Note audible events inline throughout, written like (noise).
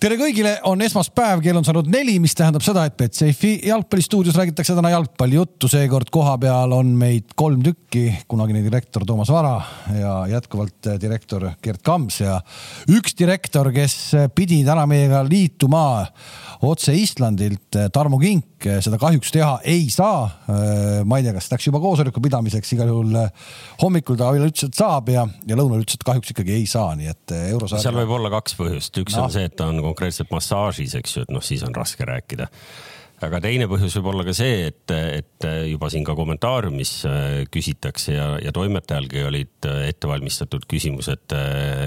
tere kõigile, on esmaspäev, kell on saanud neli, mis tähendab seda, et Betsafe'i jalgpallistuudios räägitakse täna jalgpallijuttu, seekord kohapeal on meid kolm tükki, kunagine direktor Toomas Vara ja jätkuvalt direktor Gerd Kams ja üks direktor, kes pidi täna meiega liituma otse Islandilt, Tarmo Kink, seda kahjuks teha ei saa. ma ei tea, kas läks juba koosoleku pidamiseks, igal juhul hommikul ta veel ütles, et saab ja, ja lõunal ütles, et kahjuks ikkagi ei saa, nii et eurosarja. seal võib olla kaks põhjust, üks no. on see, et ta on konkreetselt massaažis, eks ju, et noh, siis on raske rääkida. Aga teine põhjus võib olla ka see, et, et juba siin ka kommentaariumis küsitakse ja, ja toimetajalgi olid ette valmistatud küsimused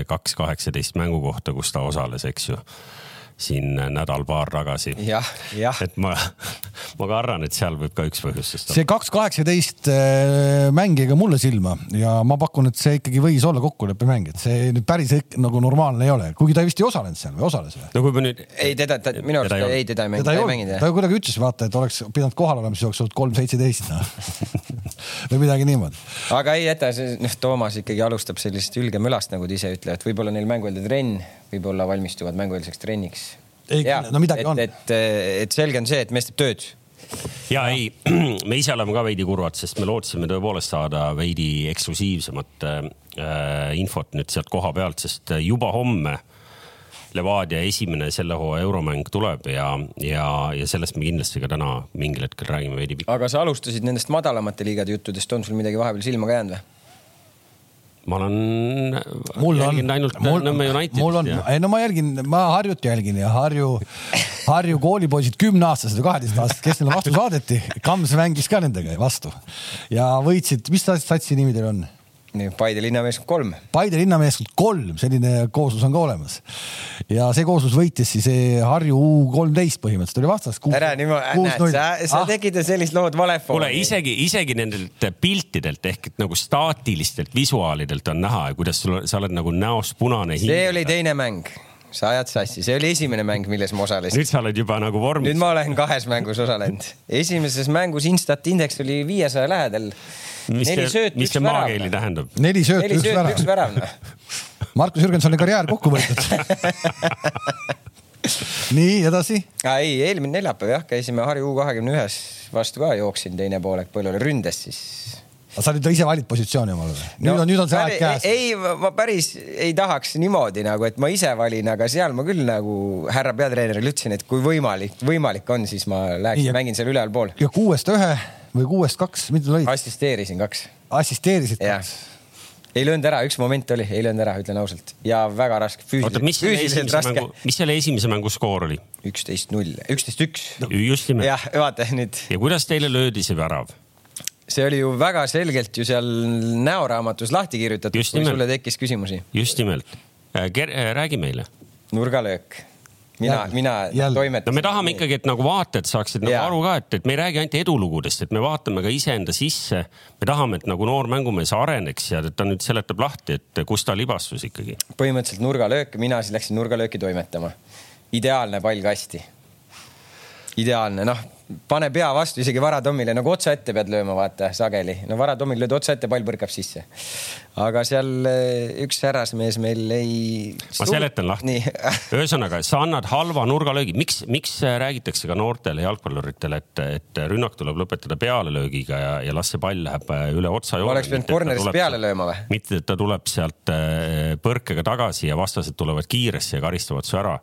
kaks kaheksateist mängu kohta, kus ta osales, eks ju siin nädal-paar tagasi. et ma, (laughs) ma ka arvan, et seal võib ka üks põhjustest olla. see kaks kaheksateist äh, mäng jäi ka mulle silma ja ma pakun, et see ikkagi võis olla kokkuleppemäng, et see nüüd päris nagu normaalne ei ole, kuigi ta vist ei osalenud seal või osales või? no kui me nüüd. ei, teda, ta minu arust ei, teda ei mänginud. teda ei mänginud. ta kuidagi ütles, vaata, et oleks pidanud kohal olema, siis oleks olnud kolm seitseteist no. (laughs) või midagi niimoodi. aga ei jäta, noh, Toomas ikkagi alustab sellist ülgemülast, nagu ta ise ütleb, et võib-olla neil mängueelne trenn, võib-olla valmistuvad mängueelseks trenniks ei, no midagi et, on. et, et selge on see, et mees teeb tööd. ja ei, (clears throat) me ise oleme ka veidi kurvad, sest me lootsime tõepoolest saada veidi eksklusiivsemat äh, infot nüüd sealt koha pealt, sest juba homme Levadia esimene selle hooaja euromäng tuleb ja, ja, ja sellest me kindlasti ka täna mingil hetkel räägime veidi. aga sa alustasid nendest madalamate liigade juttudest, on sul midagi vahepeal silma ka jäänud või? Ma olen mul jälginud ainult Nõmme Unitedit. mul on, ei no ma jälgin, ma Harjut jälgin ja Harju, Harju koolipoisid, kümneaastased või kaheteistaastased, kes neile vastu saadeti, Kams mängis ka nendega vastu ja võitsid, mis satsi nimi teil on? Paide linnameeskond kolm. Paide linnameeskond kolm, selline kooslus on ka olemas. ja see kooslus võitis siis Harju U kolmteist põhimõtteliselt oli vastas. ära niimoodi, näed sa, sa ah. tegid sellist lood vale fooni. kuule, isegi, isegi nendelt piltidelt ehk nagu staatilistelt visuaalidelt on näha, kuidas sul, sa oled nagu näost punane. see oli teine mäng sa ajad sassi, see oli esimene mäng, milles ma osalesin. nüüd sa oled juba nagu vormis. nüüd ma olen kahes mängus osalenud. esimeses mängus Instat indeks oli viiesaja lähedal mis neli söötu, mis see maakeeli tähendab? neli söötu, üks värav. üks värav noh. (laughs) Markus Jürgensoni karjäär kokku võetud (laughs) nii edasi. ei, eelmine neljapäev jah, käisime Harju U kahekümne ühes vastu ka, jooksin teine poolek põllule ründes siis aga sa nüüd ise valid positsiooni omale või? nüüd no, on, nüüd on see aeg käes. ei, ma päris ei tahaks niimoodi nagu, et ma ise valin, aga seal ma küll nagu härra peatreenerile ütlesin, et kui võimalik, võimalik on, siis ma läheks mängin seal ülevalpool. ja kuuest ühe või kuuest kaks, mida olid? assisteerisin kaks. assisteerisid kaks? ei löönud ära, üks moment oli, ei löönud ära, ütlen ausalt ja väga raske. oota, mis selle esimese mängu, mis selle esimese mängu skoor oli? üksteist null, üksteist üks. just nimelt. jah, vaata nüüd. ja kuidas teile löödi see värav? see oli ju väga selgelt ju seal näoraamatus lahti kirjutatud, kui sulle tekkis küsimusi. just nimelt. Äh, äh, räägi meile. nurgalöök mina, mina toimetasin. no me tahame ikkagi, et nagu vaatajad saaksid nagu aru ka, et, et me ei räägi ainult edulugudest, et me vaatame ka iseenda sisse. me tahame, et nagu noor mängumees areneks ja et ta nüüd seletab lahti, et kus ta libastus ikkagi. põhimõtteliselt nurgalöök, mina siis läksin nurgalööki toimetama. ideaalne pall kasti. ideaalne, noh pane pea vastu isegi Varatommile nagu otsa ette pead lööma, vaata sageli. no Varatommil lööd otsa ette, pall põrkab sisse. aga seal eh, üks härrasmees meil ei. ma seletan lahti. (laughs) ühesõnaga, sa annad halva nurgalöögi, miks, miks räägitakse ka noortele jalgpalluritele, et, et rünnak tuleb lõpetada pealelöögiga ja, ja las see pall läheb eh, üle otsa. oleks pidanud corner'ist peale lööma või? mitte, et ta tuleb sealt eh, põrkega tagasi ja vastased tulevad kiiresti ja karistavad su ära.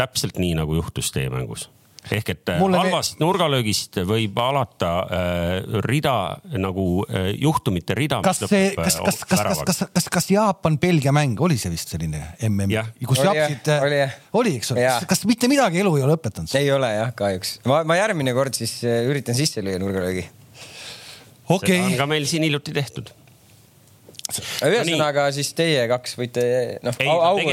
täpselt nii nagu juhtus teie mängus ehk et äh, Mulle halvast me... nurgalöögist võib alata äh, rida nagu äh, juhtumite rida. kas see, äh, kas, kas, kas, kas, kas, kas, kas Jaapan-Belgia mäng oli see vist selline mm, kus oli, japsid, äh, oli, oli, eks ole, kas mitte midagi elu ei ole õpetanud? ei ole jah, kahjuks. ma, ma järgmine kord siis üritan sisse lüüa nurgalöögi. Okay. seda on ka meil siin hiljuti tehtud ühesõnaga siis teie kaks võite noh,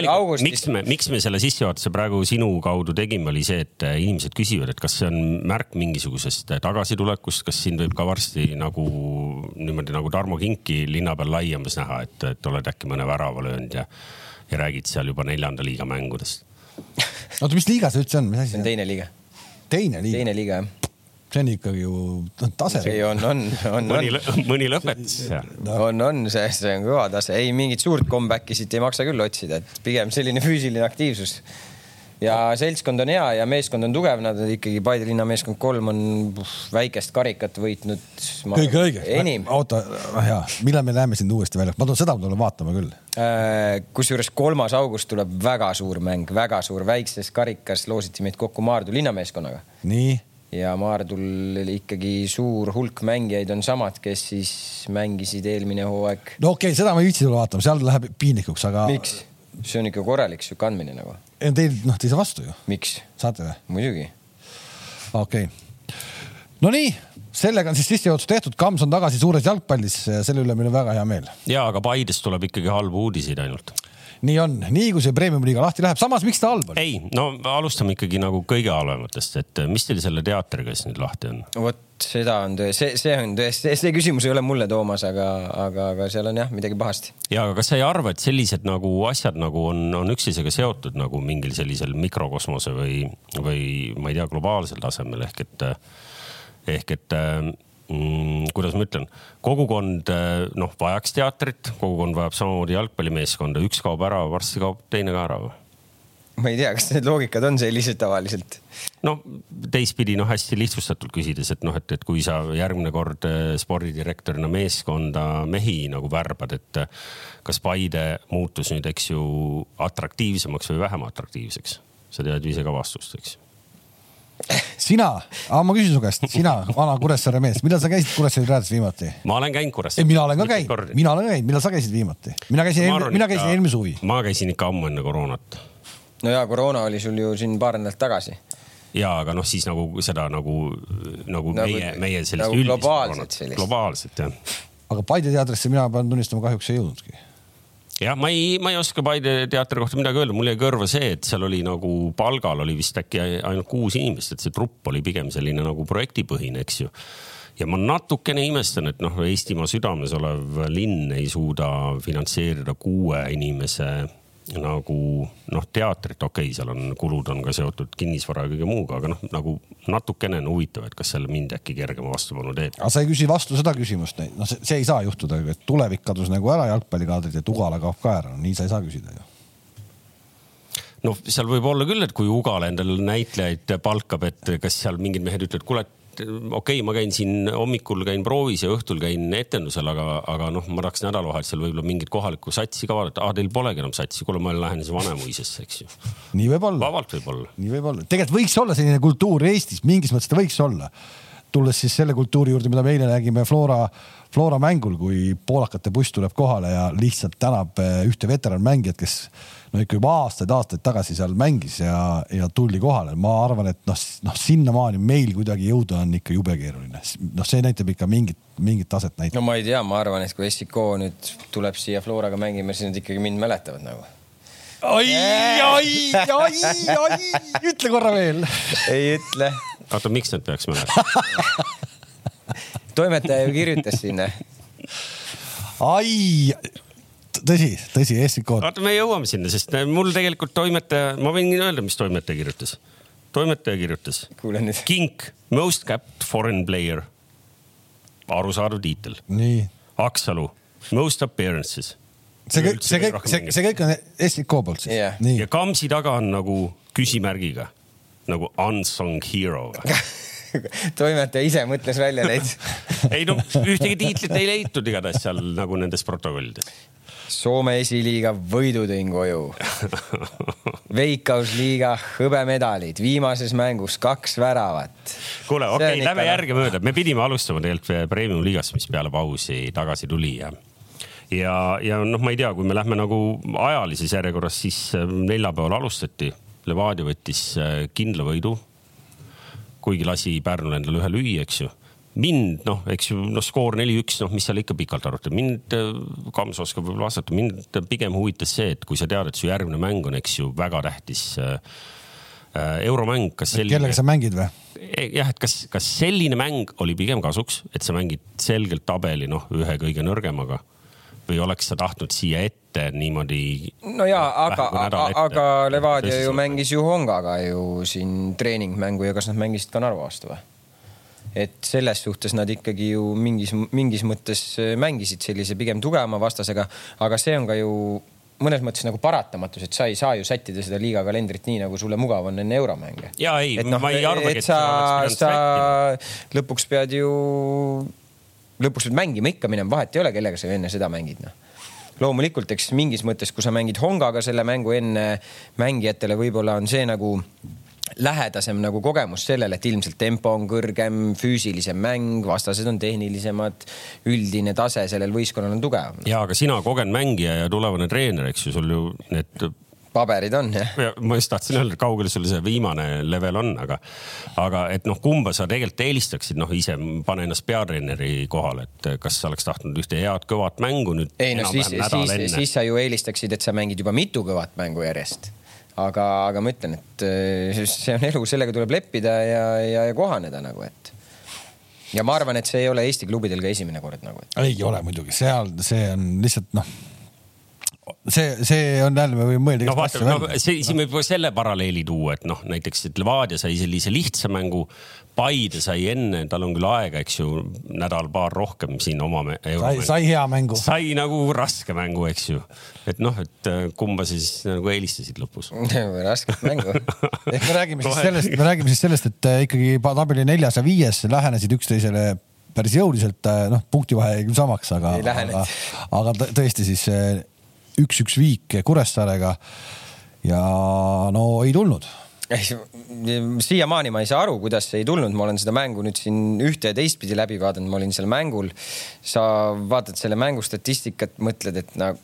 augustis. miks me, miks me selle sissejuhatuse praegu sinu kaudu tegime, oli see, et äh, inimesed küsivad, et kas see on märk mingisugusest äh, tagasitulekust, kas sind võib ka varsti nagu niimoodi nagu Tarmo Kinki linna peal laiemas näha, et, et oled äkki mõne värava löönud ja, ja räägid seal juba neljanda liiga mängudest. oota, mis liiga see üldse on, mis asi see on? teine liiga. teine liiga? teine liiga jah see on ikkagi ju tase. see on, on, on, mõni, mõni lõpetas no.. on, on, see, see on kõva tase, ei mingit suurt comeback'i siit ei maksa küll otsida, et pigem selline füüsiline aktiivsus. ja seltskond on hea ja meeskond on tugev, nad on ikkagi Paide linna meeskond kolm on puh, väikest karikat võitnud. kõige õige. enim. oota, hea, millal me näeme sind uuesti väljas, ma tulen seda tulen vaatama küll. Äh, kusjuures kolmas august tuleb väga suur mäng, väga suur, väikses karikas loositi meid kokku Maardu linnameeskonnaga. nii ja Maardul ikkagi suur hulk mängijaid on samad, kes siis mängisid eelmine hooaeg. no okei okay,, seda ma ei viitsi tulla vaatama, seal läheb piinlikuks, aga. miks? see on ikka korralik sihuke andmine nagu. Teil, noh, te ei saa vastu ju. miks? saate või? muidugi. okei okay.. Nonii, sellega on siis sissejuhatus tehtud, Kams on tagasi suures jalgpallis, selle üle meil on väga hea meel. ja, aga Paidest tuleb ikkagi halbu uudiseid ainult nii on, nii kui see premium-liiga lahti läheb, samas miks ta halb on? ei, no alustame ikkagi nagu kõige halvematest, et mis teil selle teatriga siis nüüd lahti on? vot seda on tõe, see, see on tõesti, see küsimus ei ole mulle, Toomas, aga, aga, aga seal on jah midagi pahasti. ja, aga kas sa ei arva, et sellised nagu asjad nagu on, on üksteisega seotud nagu mingil sellisel mikrokosmose või, või ma ei tea, globaalsel tasemel ehk et, ehk et mm, kuidas ma ütlen, kogukond noh, vajaks teatrit, kogukond vajab samamoodi jalgpallimeeskonda, üks kaob ära, varsti kaob teine ka ära või? ma ei tea, kas need loogikad on sellised tavaliselt? no teistpidi noh, hästi lihtsustatult küsides, et noh, et, et kui sa järgmine kord eh, spordidirektorina meeskonda mehi nagu värbad, et eh, kas Paide muutus nüüd, eks ju, atraktiivsemaks või vähem atraktiivseks? sa tead ju ise ka vastust, eks sina, ma küsin su käest, sina, vana Kuressaare mees, millal sa käisid Kuressaare raadios viimati? ma olen käinud Kuressaares. mina olen ka käinud, mina olen käinud, millal sa käisid viimati? mina käisin, mina käisin eelmine suvi. ma käisin ikka ammu enne koroonat no ja koroona oli sul ju siin paar nädalat tagasi. ja, aga noh, siis nagu seda nagu, nagu, nagu meie, meie sellist nagu üldist globaalset globaalset jah. aga Paide teatrisse mina pean tunnistama, kahjuks ei jõudnudki jah, ma ei, ma ei oska Paide teatri kohta midagi öelda, mul jäi kõrva see, et seal oli nagu palgal oli vist äkki ainult kuus inimest, et see trupp oli pigem selline nagu projektipõhine, eks ju. ja ma natukene imestan, et noh, Eestimaa südames olev linn ei suuda finantseerida kuue inimese nagu noh, teatrit, okei okay,, seal on kulud on ka seotud kinnisvara ja kõige muuga, aga noh, nagu natukene on huvitav, et kas seal mind äkki kergema vastupanu teeb. aga sa ei küsi vastu seda küsimust, noh, see ei saa juhtuda, et tulevik kadus nagu ära jalgpallikaadrid ja Ugala kaob ka ära, no nii sa ei saa küsida ju noh, seal võib olla küll, et kui Ugala endale näitlejaid palkab, et kas seal mingid mehed ütlevad, kuule, okei okay,, ma käin siin hommikul käin proovis ja õhtul käin etendusel, aga, aga noh, ma tahaks nädalavahetusel võib-olla mingit kohalikku satsi ka vaadata. aa, teil polegi enam satsi, kuule, ma lähen siis Vanemuisesse, eks ju. nii võib olla. vabalt võib olla. nii võib olla, tegelikult võiks olla selline kultuur Eestis, mingis mõttes ta võiks olla. tulles siis selle kultuuri juurde, mida me eile nägime Flora, Flora mängul, kui poolakate buss tuleb kohale ja lihtsalt tänab eh, ühte veteranmängijat, kes no ikka juba aastaid-aastaid tagasi seal mängis ja, ja tuldi kohale. ma arvan, et noh, noh sinnamaani meil kuidagi jõuda on ikka jube keeruline. noh, see näitab ikka mingit, mingit taset näitab. no ma ei tea, ma arvan, et kui Essiko nüüd tuleb siia Floraga mängima, siis nad ikkagi mind mäletavad nagu. oi, oi, oi, oi, ütle korra veel. ei ütle. oota, miks nad peaks mäletama (laughs) toimetaja ju kirjutas sinna. ai tõsi, tõsi, Eesti kood. vaata, me jõuame sinna, sest mul tegelikult toimetaja, ma võin öelda, mis toimetaja kirjutas. toimetaja kirjutas. Kink, most capped foreign player. arusaadav tiitel. nii. Aksalu, most appearances. see kõik, see kõik, see, see kõik on Eesti Ko poolt siis yeah.? ja Kamsi taga on nagu küsimärgiga nagu unsung hero (laughs) toimetaja ise mõtles välja neid (laughs) ei no ühtegi tiitlit ei leitud igatahes seal nagu nendes protokollides. Soome esiliiga võidu tõin koju. (laughs) Veikkausliiga hõbemedalid, viimases mängus kaks väravat. kuule, okei okay,, lähme järgemööda, me pidime alustama tegelikult Premium liigast, mis peale pausi tagasi tuli ja ja, ja noh, ma ei tea, kui me lähme nagu ajalises järjekorras, siis äh, neljapäeval alustati. Levadia võttis äh, kindla võidu. kuigi lasi Pärnul endale ühe lüüa, eks ju mind noh, eks ju, noh, skoor neli-üks, noh, mis seal ikka pikalt arutada, mind, äh, Kams oskab võib-olla vastata, mind pigem huvitas see, et kui sa tead, et su järgmine mäng on, eks ju, väga tähtis äh, äh euromäng, kas selline. kellega sa mängid või? E, jah, et kas, kas selline mäng oli pigem kasuks, et sa mängid selgelt tabeli noh, ühe kõige nõrgemaga või oleks sa tahtnud siia ette niimoodi? no ja, aga, aga Levadia ju mängis ju Hongaga ju siin treeningmängu ja kas nad mängisid ka Narva vastu või? Et selles suhtes nad ikkagi ju mingis, mingis mõttes äh, mängisid sellise pigem tugevama vastasega, aga see on ka ju mõnes mõttes nagu paratamatus, et sa ei saa ju sättida seda liiga kalendrit nii, nagu sulle mugav on enne euromänge. ja ei, noh, ma ei arvagi, et sa, sa lõpuks pead ju, lõpuks pead mängima ikka minema, vahet ei ole, kellega sa enne seda mängid, noh loomulikult, eks mingis mõttes, kui sa mängid Hongaga selle mängu enne mängijatele, võib-olla on see nagu lähedasem nagu kogemus sellele, et ilmselt tempo on kõrgem, füüsilisem mäng, vastased on tehnilisemad, üldine tase sellel võistkonnal on tugevam. ja, aga sina kogenud mängija ja tulevane treener, eks ju, sul ju need paberid on jah ja,. ma just tahtsin öelda, kaugel sul see viimane level on, aga, aga et noh, kumba sa tegelikult eelistaksid, noh ise pane ennast peatreeneri kohale, et kas sa oleks tahtnud ühte head kõvat mängu nüüd? ei no siis, siis, siis sa ju eelistaksid, et sa mängid juba mitu kõvat mängu järjest aga, aga ma ütlen, et eh, see on elu, sellega tuleb leppida ja, ja, ja kohaneda nagu, et. ja ma arvan, et see ei ole Eesti klubidel ka esimene kord nagu et.... ei ole muidugi, seal see on lihtsalt noh see, see on jälle, me võime mõelda. no vaata, no see, siin võib selle paralleeli tuua, et noh, näiteks et Levadia sai sellise lihtsa mängu Paide sai enne, tal on küll aega, eks ju, nädal-paar rohkem siin oma. sai, sai hea mängu. sai nagu raske mängu, eks ju. et noh, et äh, kumba siis nagu eelistasid lõpus (laughs) rasket mängu (laughs) ehk me räägime siis sellest, me räägime siis sellest, et äh, ikkagi tabeli neljas ja viies lähenesid üksteisele päris jõuliselt, äh, noh, punktivahe jäi küll samaks, aga, aga, aga tõesti siis üks-üks viik Kuressaarega. ja no ei tulnud siiamaani ma ei saa aru, kuidas see ei tulnud, ma olen seda mängu nüüd siin ühte ja teistpidi läbi vaadanud, ma olin seal mängul. sa vaatad selle mängu statistikat, mõtled, et nagu.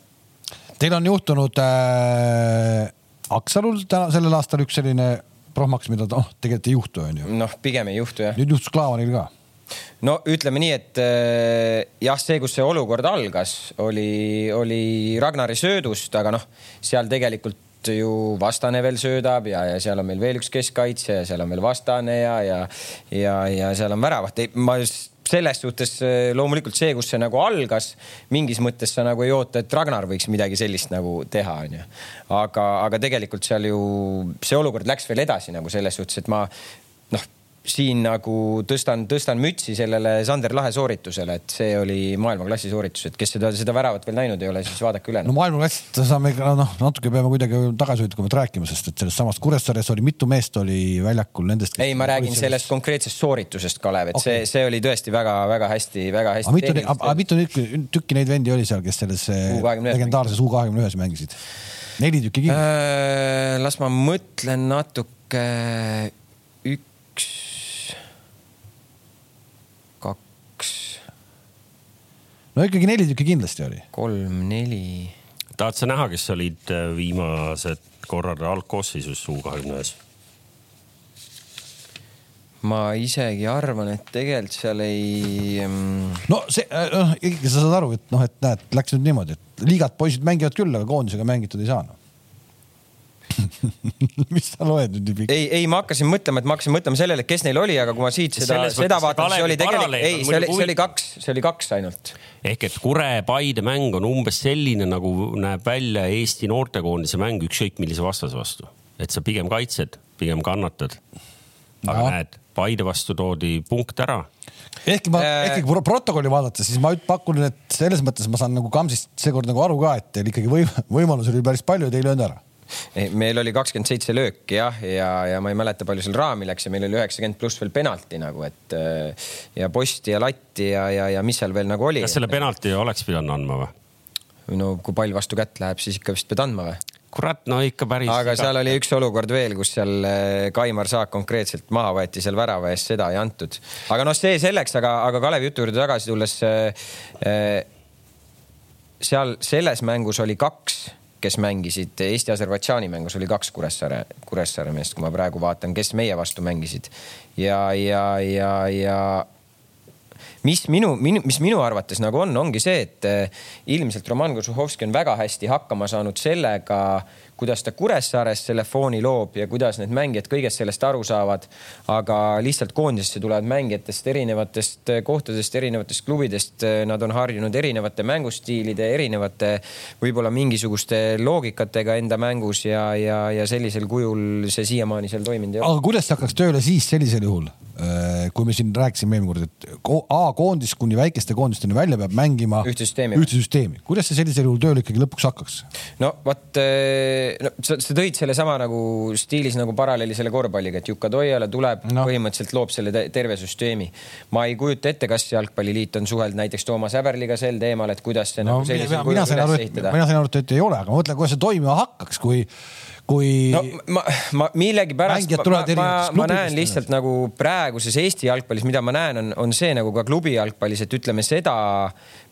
Teil on juhtunud äh, Aksalul täna sellel aastal üks selline prohmaks, mida noh, tegelikult ei juhtu, onju. noh, pigem ei juhtu jah. nüüd juhtus Klaavanil ka no ütleme nii, et äh, jah, see, kus see olukord algas, oli, oli Ragnari söödust, aga noh, seal tegelikult ju vastane veel söödab ja, ja seal on meil veel üks keskkaitse ja seal on veel vastane ja, ja, ja, ja seal on väravat. ma selles suhtes äh, loomulikult see, kus see nagu algas, mingis mõttes sa nagu ei oota, et Ragnar võiks midagi sellist nagu teha, onju. aga, aga tegelikult seal ju see olukord läks veel edasi nagu selles suhtes, et ma siin nagu tõstan, tõstan mütsi sellele Sander Lahe sooritusele, et see oli maailmaklassi sooritus, et kes seda, seda väravat veel näinud ei ole, siis vaadake üle. no maailmaklassist saame ikka noh, natuke peame kuidagi tagasihoidlikumalt rääkima, sest et selles samas Kuressaares oli mitu meest oli väljakul nendest. ei, ma räägin sellest selles... konkreetsest sooritusest, Kalev, et okay. see, see oli tõesti väga-väga hästi-väga hästi. aga mitu, aga mitu tükki, tükki neid vendi oli seal, kes selles legendaarses U kahekümne ühes mängisid? neli tükki kindlasti äh,. las ma mõtlen natuke. üks no ikkagi neli tükki kindlasti oli. kolm-neli. tahad sa näha, kes olid äh, viimased korrad algkoosseisus U kahekümne ühes? ma isegi arvan, et tegelikult seal ei um.... no see, äh, noh, ikkagi sa saad aru, et noh, et näed, läks nüüd niimoodi, et liigat poisid mängivad küll, aga koondisega mängitud ei saa noh (laughs) mis sa loed nüüd nii pikalt? ei, ei, ma hakkasin mõtlema, et ma hakkasin mõtlema sellele, kes neil oli, aga kui ma siit seda, seda vaatan, siis oli tegelikult, ei, see oli, see oli kaks, see oli kaks ainult. ehk et Kure-Paide mäng on umbes selline, nagu näeb välja Eesti noortekoondise mäng ükskõik millise vastase vastu. et sa pigem kaitsed, pigem kannatad. aga no. näed, Paide vastu toodi punkt ära ehkki ma äh..., ehkki protokolli vaadates, siis ma pakun, et selles mõttes ma saan nagu Kamsist seekord nagu aru ka, et teil ikkagi võim võimalusi oli päris palju ja te ei löönud ära meil oli kakskümmend seitse lööki jah, ja, ja ma ei mäleta, palju seal raami läks ja meil oli üheksakümmend pluss veel penalti nagu, et ja posti ja latti ja, ja, ja mis seal veel nagu oli. kas selle penalti oleks pidanud andma või? no kui pall vastu kätt läheb, siis ikka vist pead andma või? kurat, no ikka päris. aga seal oli üks olukord veel, kus seal eh, Kaimar Saak konkreetselt maha võeti seal värava eest, seda ei antud. aga noh, see selleks, aga, aga Kalevi jutu juurde tagasi tulles äh,. seal selles mängus oli kaks kes mängisid Eesti-Aserbaidžaani mängus, oli kaks Kuressaare, Kuressaare meest, kui ma praegu vaatan, kes meie vastu mängisid. ja, ja, ja, ja mis minu, minu, mis minu arvates nagu on, ongi see, et eh, ilmselt Roman Kožuhovski on väga hästi hakkama saanud sellega, kuidas ta Kuressaares selle fooni loob ja kuidas need mängijad kõigest sellest aru saavad. aga lihtsalt koondisesse tulevad mängijatest erinevatest kohtadest, erinevatest klubidest. Nad on harjunud erinevate mängustiilide, erinevate võib-olla mingisuguste loogikatega enda mängus ja, ja, ja sellisel kujul see siiamaani seal toiminud ei ole. aga kuidas see hakkaks tööle siis sellisel juhul? Äh, kui me siin rääkisime eelmine kord, et A-koondis kuni väikeste koondisteni välja peab mängima ühte süsteemi. ühte süsteemi, kuidas see sellisel juhul tööle ikkagi lõpuks hakkaks? no vot, äh, no sa, sa tõid sellesama nagu stiilis nagu paralleeli selle korvpalliga, et Jukka Toiala tuleb no., põhimõtteliselt loob selle terve süsteemi. ma ei kujuta ette, kas Jalgpalliliit on suhelnud näiteks Toomas Häberliga sel teemal, et kuidas see no, nagu sellisel kujul üles ehitada. mina sain aru, et ei ole, aga ma mõtlen, kuidas see toimima hakkaks, kui kui no, ma, ma millegipärast, ma, ma, ma, näen lihtsalt nagu praeguses Eesti jalgpallis, mida ma näen, on, on see nagu ka klubi jalgpallis, et ütleme seda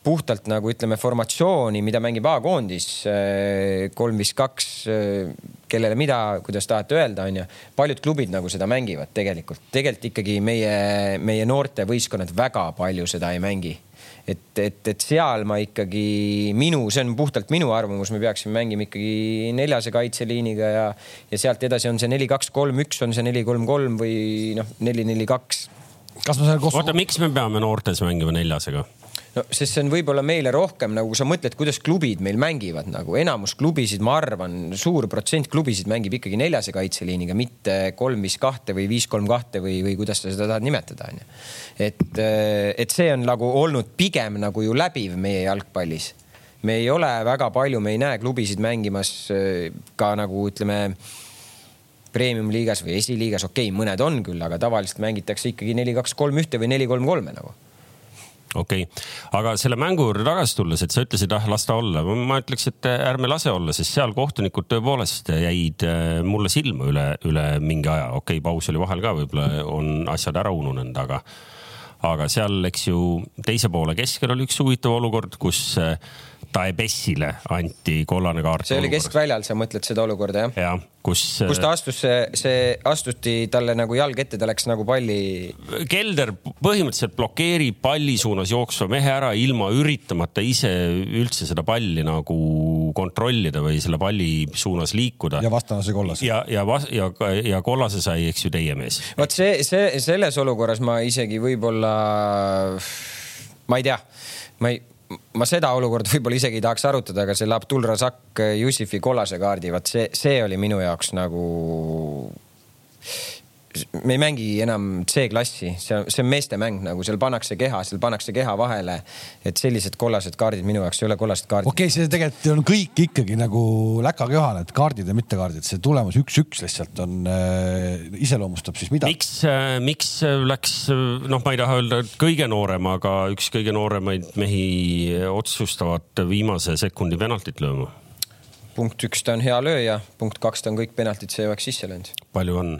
puhtalt nagu ütleme formatsiooni, mida mängib A-koondis äh, kolm, viis, kaks, äh, kellele mida, kuidas tahate öelda, onju. paljud klubid nagu seda mängivad tegelikult, tegelikult ikkagi meie, meie noortevõistkonnad väga palju seda ei mängi et, et, et seal ma ikkagi minu, see on puhtalt minu arvamus, me peaksime mängima ikkagi neljase kaitseliiniga ja, ja sealt edasi on see neli, kaks, kolm, üks, on see neli, kolm, kolm või noh, neli, neli, kaks. kas ma saan koos... oota, miks me peame noortes mängima neljasega? No sest see on võib-olla meile rohkem nagu sa mõtled, kuidas klubid meil mängivad nagu enamus klubisid, ma arvan, suur protsent klubisid mängib ikkagi neljase kaitseliiniga, mitte kolm, viis, kahte või viis, kolm, kahte või, või kuidas sa seda tahad nimetada, onju. et, et see on nagu olnud pigem nagu ju läbiv meie jalgpallis. me ei ole väga palju, me ei näe klubisid mängimas ka nagu ütleme premium-liigas või esiliigas, okei okay,, mõned on küll, aga tavaliselt mängitakse ikkagi neli, kaks, kolm, ühte või neli, kolm, kolme nagu okei okay., aga selle mängu juurde tagasi tulles, et sa ütlesid, ah las ta olla, ma ütleks, et ärme lase olla, sest seal kohtunikud tõepoolest jäid äh, mulle silma üle, üle mingi aja. okei okay,, paus oli vahel ka, võib-olla on asjad ära ununenud, aga, aga seal, eks ju, teise poole keskel oli üks huvitav olukord, kus äh, Taebessile anti kollane kaart. see oli keskväljal, sa mõtled seda olukorda jah? jah, kus. kus ta astus, see, see astuti talle nagu jalg ette, ta läks nagu palli. Kelder põhimõtteliselt blokeerib palli suunas jooksva mehe ära ilma üritamata ise üldse seda palli nagu kontrollida või selle palli suunas liikuda. ja vastane sai kollase. ja, ja, ja, ja kollase sai, eks ju, teie mees. vot see, see selles olukorras ma isegi võib-olla, ma ei tea, ma ei ma seda olukorda (laughs) võib-olla isegi ei tahaks arutada, aga selle Abdul Razak Jussifi kollase kaardi, vaat see, see oli minu jaoks nagu me ei mängi enam C-klassi, see on, see on meestemäng nagu seal pannakse keha, seal pannakse keha vahele. et sellised kollased kaardid minu jaoks ei ole kollased kaardid. okei okay,, see tegelikult on kõik ikkagi nagu läkaköhane, et kaardid ja mittekaardid, see tulemus üks-üks lihtsalt on äh,, iseloomustab siis mida. miks äh,, miks läks, noh, ma ei taha öelda kõige noorem, aga üks kõige nooremaid mehi otsustavat viimase sekundi penaltit lööma? punkt üks, ta on hea lööja, punkt kaks, ta on kõik penaltid see jooks sisse löönud. palju on?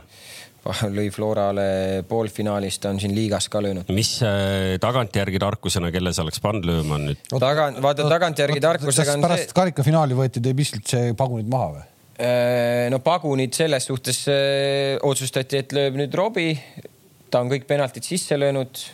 Lõi Florale poolfinaalis, ta on siin liigas ka löönud. mis äh, tagantjärgi tarkusena, kelle sa oleks pannud lööma nüüd? tagant, vaata tagantjärgi tarkusega on pärast see... karikafinaali võeti teil lihtsalt see pagunid maha või? Äh, no pagunid selles suhtes äh, otsustati, et lööb nüüd Robbie. ta on kõik penaltid sisse löönud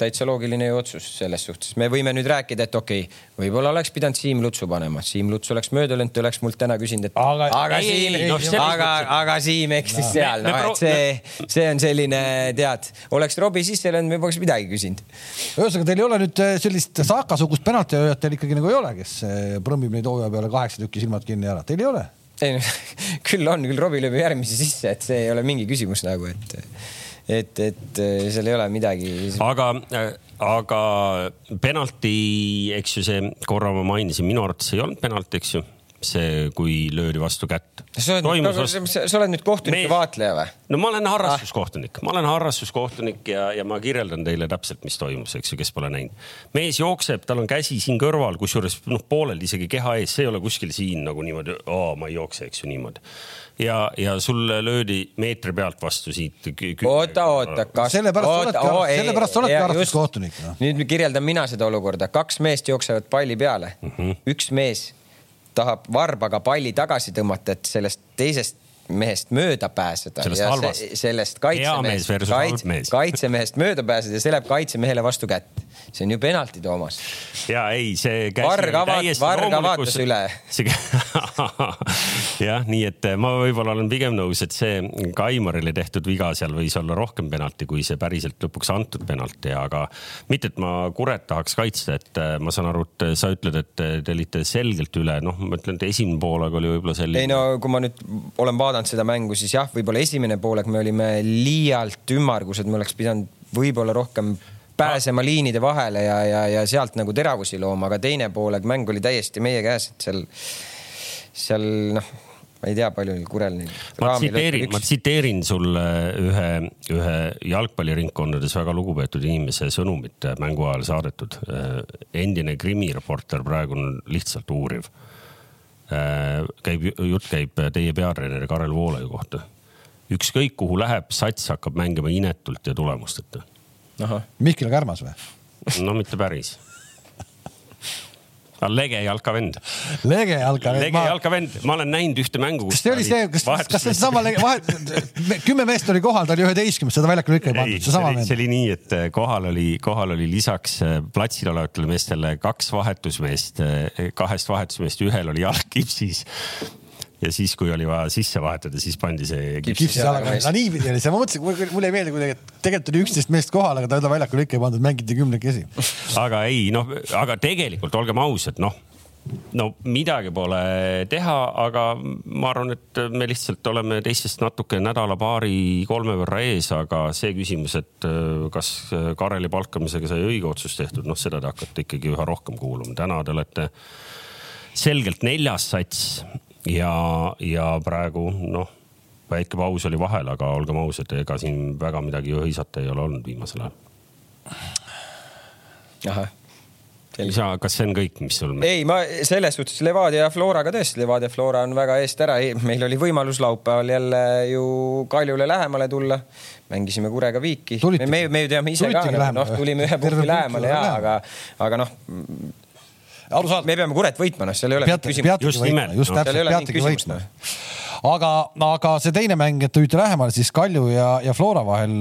täitsa loogiline ju otsus selles suhtes. me võime nüüd rääkida, et okei okay,, võib-olla oleks pidanud Siim Lutsu panema, Siim Luts oleks mööda löönud, ta oleks mult täna küsinud, et aga, aga ei, Siim, no, aga, aga Siim eksis no, seal, noh, et see, see on selline, tead, oleks Robbie sisse löönud, me poleks midagi küsinud. ühesõnaga, teil ei ole nüüd äh, sellist Saaka-sugust penaltilööjat teil ikkagi nagu ei ole, kes äh, prõmbib neid hooaja peale kaheksa tükki silmad kinni ära, teil ei ole? ei no (laughs) küll on, küll Robbie lööb järgmise sisse, et see ei ole mingi küsimus nagu, et et, et äh, seal ei ole midagi. aga, äh, aga penalti, eks ju, see korra ma mainisin, minu arvates ei olnud penalti, eks ju see, kui löödi vastu kätt. sa oled, nüüd kohtunike Me... vaatleja või? no ma olen harrastuskohtunik ah., ma olen harrastuskohtunik ja, ja ma kirjeldan teile täpselt, mis toimus, eks ju, kes pole näinud. mees jookseb, tal on käsi siin kõrval, kusjuures noh, pooleldi isegi keha ees, see ei ole kuskil siin nagu niimoodi, ma ei jookse, eks ju niimoodi ja, ja sulle löödi meetri pealt vastu siit. oota, oota, kas. sellepärast oota, oletki, sellepärast oletki harrastuskohtunik no.. nüüd kirjeldan mina seda olukorda, kaks meest jooksevad palli peale mm, -hmm. üks mees tahab varbaga palli tagasi tõmmata, et sellest teisest mehest mööda pääseda. sellest halvast. sellest kaitsemehest, kaitse, kaitsemehest mööda pääseda ja see läheb kaitsemehele vastu kätt. see on ju penalti, Toomas. ja ei, see. Varga vaatas, Varga vaatas üle. (laughs) jah, nii et ma võib-olla olen pigem nõus, et see Kaimarile tehtud viga seal võis olla rohkem penalti, kui see päriselt lõpuks antud penalti, aga mitte, et ma Kuret tahaks kaitsta, et ma saan aru, et sa ütled, et te olite selgelt üle, noh, ma ütlen, et esimene poolaeg oli võib-olla selline. ei no kui ma nüüd olen vaadanud seda mängu, siis jah, võib-olla esimene poolaeg me olime liialt ümmargused, me oleks pidanud võib-olla rohkem pääsema liinide vahele ja, ja, ja sealt nagu teravusi looma, aga teine poolaeg mäng oli täiesti meie käes, et seal, seal noh, ma ei tea, palju neil Kurel neid. ma tsiteerin, ma tsiteerin sulle ühe, ühe jalgpalliringkondades väga lugupeetud inimese sõnumit mängu ajal saadetud. endine krimireporter, praegu on lihtsalt uuriv. Käib, jutt käib teie peatreeneri Karel Voolaiu kohta. ükskõik kuhu läheb, sats hakkab mängima inetult ja tulemusteta Mihkel Kärmas või? no mitte päris lege jalkavend. lege jalkavend. lege jalkavend, ma olen näinud ühte mängu. kas see oli see, kas, kas see sama lege, vahet, kümme meest oli kohal, ta oli üheteistkümnes, seda väljakule ikka ei pandud, seesama mees. see oli nii, et eh, kohal oli, kohal oli lisaks eh, platsil olevatele meestele kaks vahetusmeest, eh, kahest vahetusmeest, ühel oli jalg kipsis ja siis, kui oli vaja sisse vahetada, siis pandi see kipsi jalaga. no niipidi oli see, ma mõtlesin, mulle ei meeldi kuidagi, et tegelikult oli üksteist meest kohal, aga ta väljakul ikka ei pandud, mängiti kümnekesi. aga ei, noh, aga tegelikult olgem ausad, noh no midagi pole teha, aga ma arvan, et me lihtsalt oleme teistest natuke nädala-paari-kolme võrra ees, aga see küsimus, et äh, kas Kareli palkamisega sai õige otsus tehtud, noh, seda te hakkate ikkagi üha rohkem kuulama. täna te olete selgelt neljas sats ja, ja praegu noh, väike paus oli vahel, aga olgem ausad, ega siin väga midagi hõisata ei ole olnud viimasel ajal. ahah sa, kas see on kõik, mis sul? ei, ma selles suhtes Levadia ja Floraga tõesti, Levadia Flora on väga eest ära, meil oli võimalus laupäeval jälle ju Kaljule lähemale tulla. mängisime Kurega viiki. me, me ju teame ise Tulitigi ka, noh, tulime ühe punkti lähemale ja, aga, aga noh arusaadav. me peame Kuret võitma, noh, seal ei ole Peate, küsimust. just nimelt, just täpselt, peategi võitma. aga, aga see teine mäng, et võite lähemale siis Kalju ja, ja Flora vahel.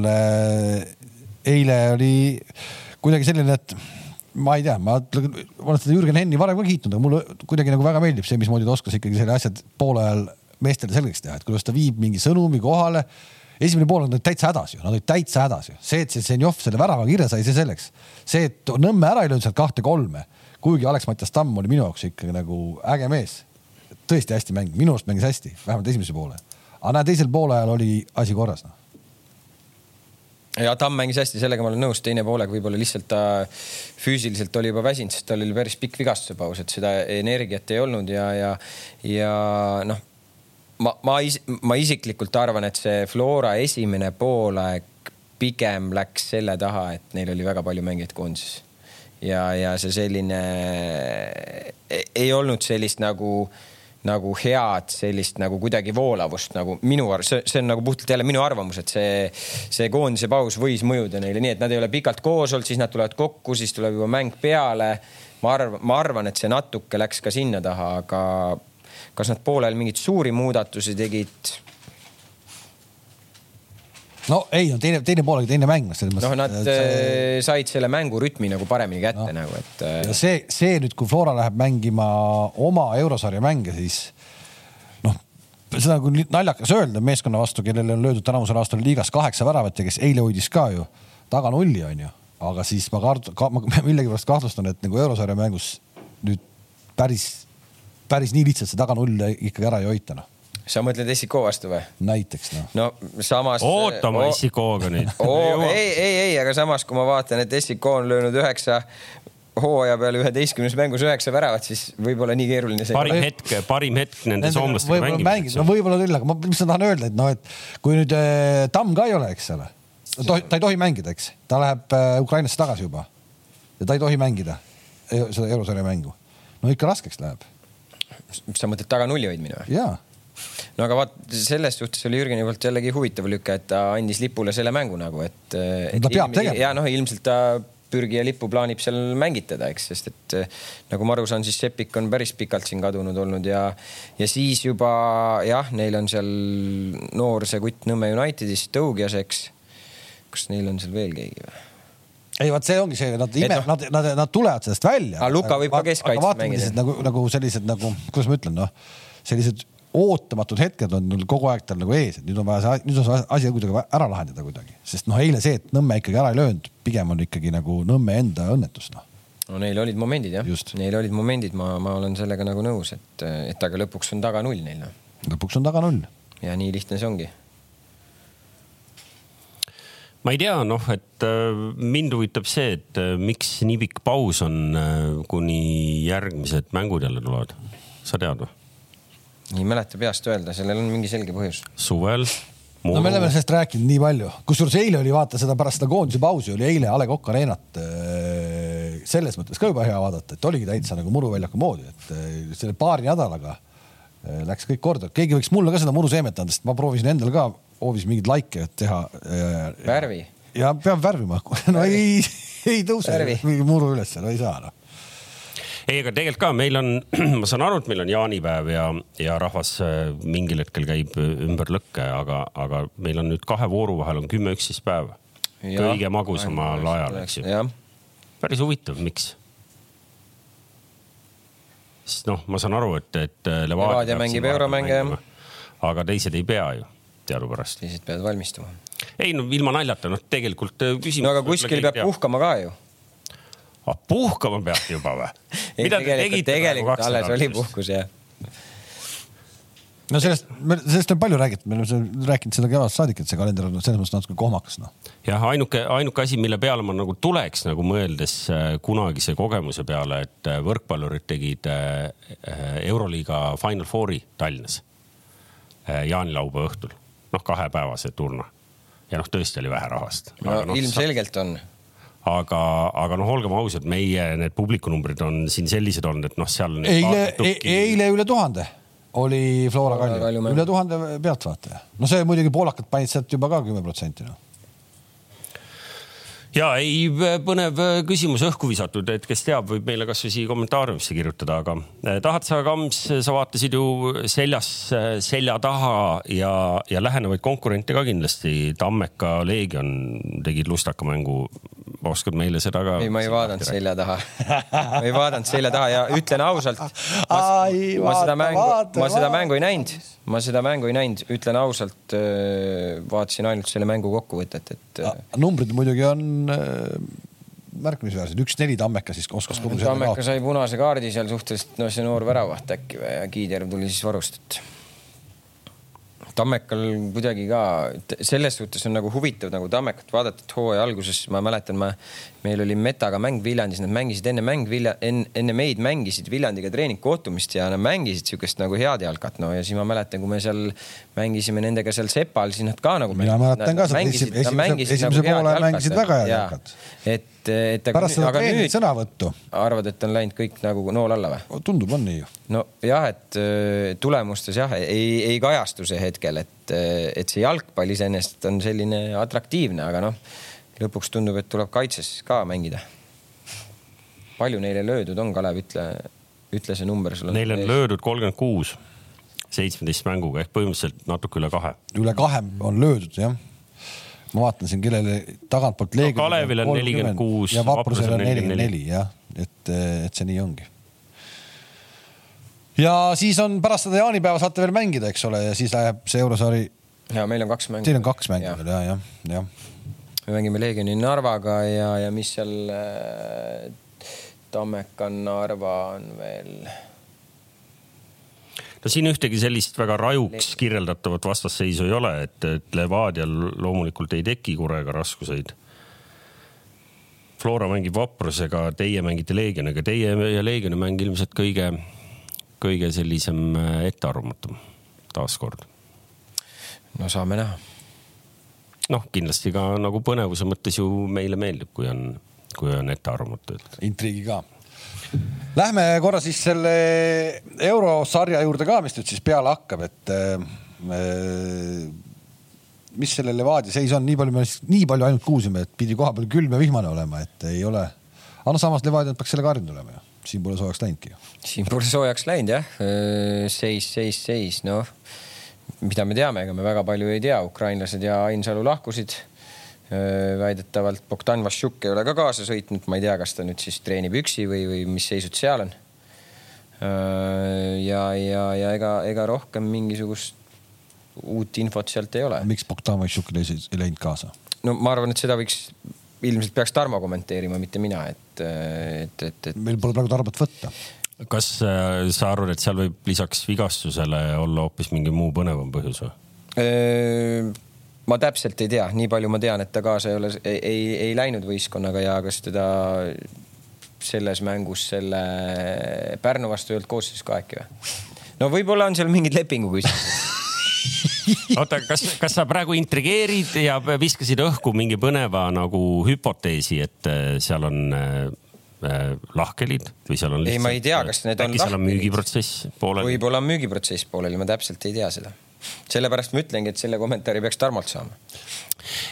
eile oli kuidagi selline, et ma ei tea, ma olen seda Jürgen Henni varem ka kiitnud, aga mulle kuidagi nagu väga meeldib see, mismoodi ta oskas ikkagi selle asjad poole ajal meestele selgeks teha, et kuidas ta viib mingi sõnumi kohale. Esimene pool on täitsa hädas ju, nad olid täitsa hädas ju, see, et see Zenjov selle värava kirja sai, see selleks. see, et Nõmme ära ei löönud sealt kahte-kolme kuigi Alex-Mattias Tamm oli minu jaoks ikkagi nagu äge mees. tõesti hästi mänginud, minu arust mängis hästi, vähemalt esimese poole. aga näe, teisel poolajal oli asi korras noh ja Tamm mängis hästi, sellega ma olen nõus, teine poolega võib-olla lihtsalt ta füüsiliselt oli juba väsinud, sest tal oli päris pikk vigastuse paus, et seda energiat ei olnud ja, ja, ja noh, ma, ma, ma isiklikult arvan, et see Flora esimene poolaeg pigem läks selle taha, et neil oli väga palju mängijaid koondises ja, ja see selline ei olnud sellist nagu nagu head sellist nagu kuidagi voolavust nagu minu arust, see, see on nagu puhtalt jälle minu arvamus, et see, see koondise paus võis mõjuda neile nii, et nad ei ole pikalt koos olnud, siis nad tulevad kokku, siis tuleb juba mäng peale. ma arvan, ma arvan, et see natuke läks ka sinna taha, aga kas nad poolel mingeid suuri muudatusi tegid? no ei, no teine, teine pool oli teine mäng. noh, nad see... Äh, said selle mängurütmi nagu paremini kätte no. nagu, et. Äh, ja see, see nüüd, kui Flora läheb mängima oma eurosarja mänge, siis noh, seda on küll naljakas öelda meeskonna vastu, kellele on löödud tänavusel aastal liigas kaheksa väravat ja kes eile hoidis ka ju taga nulli, onju. aga siis ma kard-, ka, ma (laughs) millegipärast kahtlustan, et nagu eurosarja mängus nüüd päris, päris nii lihtsalt see taga nulli ikkagi ära ei hoita, noh sa mõtled SIK vastu või? näiteks noh. no samas. ootame oh, SIK-ga nüüd (laughs) oh,. ei, ei, ei, aga samas, kui ma vaatan, et SIK on löönud üheksa hooaja peale üheteistkümnes mängus üheksa väravat, siis võib-olla nii keeruline see. parim hetk, parim hetk nende soomlastega mängimiseks. no võib-olla küll, aga ma, mis ma tahan öelda, et noh, et kui nüüd äh, Tamm ka ei ole, eks ole, ta ei tohi mängida, eks, ta läheb äh, Ukrainasse tagasi juba ja ta ei tohi mängida seda eurosarja mängu. no ikka raskeks läheb. Sa mõtled taga nulli hoidmine või? jaa no aga vaat selles suhtes oli Jürgeni poolt jällegi huvitav lüke, et ta andis lipule selle mängu nagu, et. ta peab tegema. ja noh, ilmselt ta pürgija lippu plaanib seal mängitada, eks, sest et nagu ma aru saan, siis Seppik on päris pikalt siin kadunud olnud ja, ja siis juba jah, neil on seal noor see kutt Nõmme Unitedist, Tõugjas, eks. kas neil on seal veel keegi või? Ei, vot see ongi see, nad ime, no, nad, nad, nad tulevad sellest välja. aga Luka võib ka keskkaitses mängida. nagu, nagu sellised nagu, kuidas ma ütlen, noh, sellised ootamatud hetked on kogu aeg tal nagu ees, et nüüd on vaja see, nüüd on see asi kuidagi ära lahendada kuidagi, sest noh, eile see, et Nõmme ikkagi ära ei löönud, pigem on ikkagi nagu Nõmme enda õnnetus noh no neil olid momendid jah, neil olid momendid, ma, ma olen sellega nagu nõus, et, et aga lõpuks on taga null neil noh. lõpuks on taga null. ja nii lihtne see ongi. Ma ei tea, noh, et äh, mind huvitab see, et äh, miks nii pikk paus on, äh, kuni järgmised mängud jälle tulevad. sa tead või? ei mäleta peast öelda, sellel on mingi selge põhjus. suvel Muru. no me oleme sellest rääkinud nii palju, kusjuures eile oli vaata seda pärast seda koondise pausi oli eile A Le Coq Arenat selles mõttes ka juba hea vaadata, et oligi täitsa nagu muruväljaku moodi, et selle paari nädalaga läks kõik korda, keegi võiks mulle ka seda muruseemet anda, sest ma proovisin endal ka hoovis mingeid laike teha. värvi. ja peab värvima, (laughs) no ei, ei tõuse mingi muru üles, no ei saa noh ei, aga tegelikult ka meil on, (clears throat) ma saan aru, et meil on jaanipäev ja, ja rahvas äh, mingil hetkel käib ümber lõkke, aga, aga meil on nüüd kahe vooru vahel on kümme, üksteist päeva. kõige magusamal ajal, eks ju. päris huvitav, miks? sest noh, ma saan aru, et, et äh, Levadia, Levadia mängib euromänge aga teised ei pea ju teadupärast. teised peavad valmistuma. ei no ilma naljata, noh, tegelikult äh, küsimus. no aga kuskil peab puhkama ka ju ah, puhkama peate juba või? (laughs) mida te tegite? tegelikult alles oli puhkus jah no sellest, sellest on palju räägitud, me oleme rääkinud seda kevadest saadik, et see kalender on selles mõttes natuke kohmakas noh. jah, ainuke, ainuke asi, mille peale ma nagu tuleks nagu mõeldes äh, kunagise kogemuse peale, et äh, võrkpallurid tegid Euroliiga Final Fouri Tallinnas jaanilaupäeva õhtul, noh, kahepäevase turna ja noh, tõesti oli vähe rahvast. no noh, ilmselgelt on aga, aga noh, olgem ausad, meie need publikunumbrid on siin sellised olnud, et noh, seal. eile, e-, eile üle tuhande oli Flora Kalju, üle tuhande pealtvaataja. no see muidugi poolakad panid sealt juba ka kümme protsenti noh ja ei, põnev küsimus õhku visatud, et kes teab, võib meile kasvõi siia kommentaariumisse kirjutada, aga eh, tahad sa, Kams, sa vaatasid ju seljas, selja taha ja, ja lähenevaid konkurente ka kindlasti. Tammeka Leegion tegid lustaka mängu. oskad meile seda ka? ei, ma ei vaadanud selja taha ma ei vaadanud selja taha ja ütlen ausalt. ma seda mängu, ma seda mängu ei näinud, ma seda mängu ei näinud, ütlen ausalt. vaatasin ainult selle mängu kokkuvõtet, et. numbrid muidugi on äh, märkimisväärsed, üks-neli Tammeka siis oskas kodus. Tammeka sai punase kaardi seal suhteliselt, no see noor väravaht äkki või ja Kiiderv tuli siis varust, et Tammekal kuidagi ka selles suhtes on nagu huvitav nagu Tammekat vaadata, et hooaja alguses ma mäletan, ma, meil oli Metaga mäng Viljandis, nad mängisid enne mäng Vilja, enne, meid mängisid Viljandiga treeningkohtumist ja nad mängisid sihukest nagu head jalkat, no ja siis ma mäletan, kui me seal mängisime nendega seal Sepal, siis nad ka nagu. mina mäletan ka seda esimese, esimese nagu poole mängisid väga head jalkat. et, et aga, pärast seda treeneri sõnavõttu. arvad, et on läinud kõik nagu nool alla või? tundub, on nii ju. nojah, et äh, tulemustes jah, ei, ei kajastu see hetkel, et, et see jalgpall iseenesest on selline atraktiivne, aga noh lõpuks tundub, et tuleb kaitses ka mängida. palju neile löödud on, Kalev, ütle, ütle see number sulle. Neile on löödud kolmkümmend kuus seitsmeteist mänguga ehk põhimõtteliselt natuke üle kahe. üle kahe on löödud jah. ma vaatan siin, kellele tagantpoolt leegi no,. Kalevil on nelikümmend kuus. ja Vaprusel on nelikümmend neli jah, et, et see nii ongi. ja siis on pärast seda jaanipäeva saate veel mängida, eks ole, ja siis läheb see eurosari. ja meil on kaks mängu. Teil on kaks mängu veel ja, jah, jah me mängime Leegioni Narvaga ja, ja mis seal äh, Tammeka Narva on veel? no siin ühtegi sellist väga rajuks kirjeldatavat vastasseisu ei ole, et, et Levadial loomulikult ei teki Kurega raskuseid. Flora mängib Vaprusega, teie mängite Leegioniga, teie ja Leegioni mäng ilmselt kõige, kõige sellisem äh, ettearvamatum taaskord. no saame näha noh, kindlasti ka nagu põnevuse mõttes ju meile meeldib, kui on, kui on ettearvamatu. intriigi ka. Lähme korra siis selle eurosarja juurde ka, mis nüüd siis peale hakkab, et äh, mis selle Levadia seis on, nii palju me nii palju ainult kuulsime, et pidi koha peal külm ja vihmane olema, et ei ole. aga no samas Levadia peaks sellega harjunud olema ju, siin pole soojaks läinudki ju. siin pole soojaks läinud jah, seis, seis, seis, noh mida me teame, ega me väga palju ei tea, ukrainlased ja Ainsalu lahkusid. väidetavalt Bogdan Vašjuk ei ole ka kaasa sõitnud, ma ei tea, kas ta nüüd siis treenib üksi või, või mis seisud seal on. ja, ja, ja ega, ega rohkem mingisugust uut infot sealt ei ole. miks Bogdan Vassiuk ei läinud kaasa? no ma arvan, et seda võiks, ilmselt peaks Tarmo kommenteerima, mitte mina, et, et, et, et. meil pole praegu Tarbet võtta. Kas äh, sa arvad, et seal võib lisaks vigastusele olla hoopis mingi muu põnevam põhjus või? ma täpselt ei tea, nii palju ma tean, et ta kaasa ei ole, ei, ei, ei läinud võistkonnaga ja kas teda selles mängus selle Pärnu vastu ei olnud koosseisus ka äkki või? no võib-olla on seal mingid lepingu küsimused (laughs) oota, kas, kas sa praegu intrigeerid ja viskasid õhku mingi põneva nagu hüpoteesi, et äh, seal on äh, äh, lahkhelid või seal on lihtsalt? ei, ma ei tea, kas need on lahkhelid. seal on müügiprotsess pooleli? võib-olla on müügiprotsess pooleli, ma täpselt ei tea seda sellepärast ma ütlengi, et selle kommentaari peaks Tarmolt saama.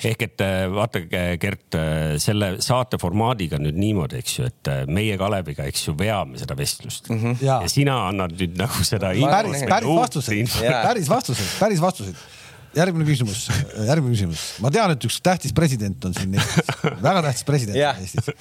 ehk et äh, vaata, Gert, äh, selle saate formaadiga nüüd niimoodi, eks ju, et äh, meie Kaleviga, eks ju, veame seda vestlust mm. -hmm. Ja. ja sina annad nüüd nagu seda. päris, päris vastuseid, päris vastuseid, päris vastuseid järgmine küsimus, järgmine küsimus. ma tean, et üks tähtis president on siin Eestis, väga tähtis president on Eestis.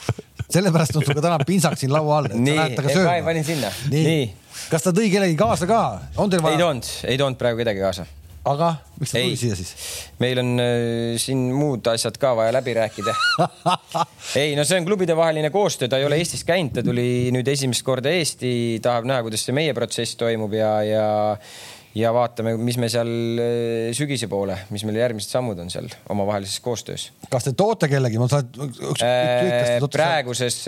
sellepärast on sul ka täna pintsak siin laua all. nii, panin sinna. nii, nii., kas ta tõi kellegi kaasa ka, on teil vaja? ei toonud, ei toonud praegu kedagi kaasa. aga miks ta tuli siia siis? meil on äh, siin muud asjad ka vaja läbi rääkida (laughs) ei, no see on klubidevaheline koostöö, ta ei ole Eestis käinud, ta tuli nüüd esimest korda Eesti, tahab näha, kuidas see meie protsess toimub ja, ja ja vaatame, mis me seal eh, sügise poole, mis meil järgmised sammud on seal omavahelises koostöös. kas te toote kellegi, ma saan. Äh, praeguses,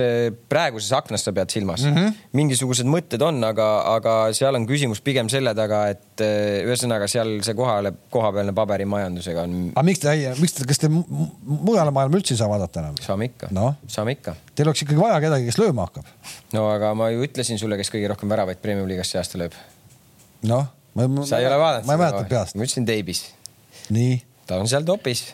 praeguses aknas sa pead silmas mm. -hmm. mingisugused mõtted on, aga, aga seal on küsimus pigem selle taga, et eh, ühesõnaga seal see kohale, kohapealne paberimajandusega on. aga miks te, miks te, kas te mujale maailma üldse ei saa vaadata enam? saame ikka no., saame ikka. Teil oleks ikkagi vaja kedagi, kes lööma hakkab. no aga ma ju ütlesin sulle, kes kõige rohkem väravaid Premium liigas see aasta lööb. noh ma, ma, sa ei ole vaadanud? ma ei mäleta peast. ma ütlesin Deibis. nii? ta on seal topis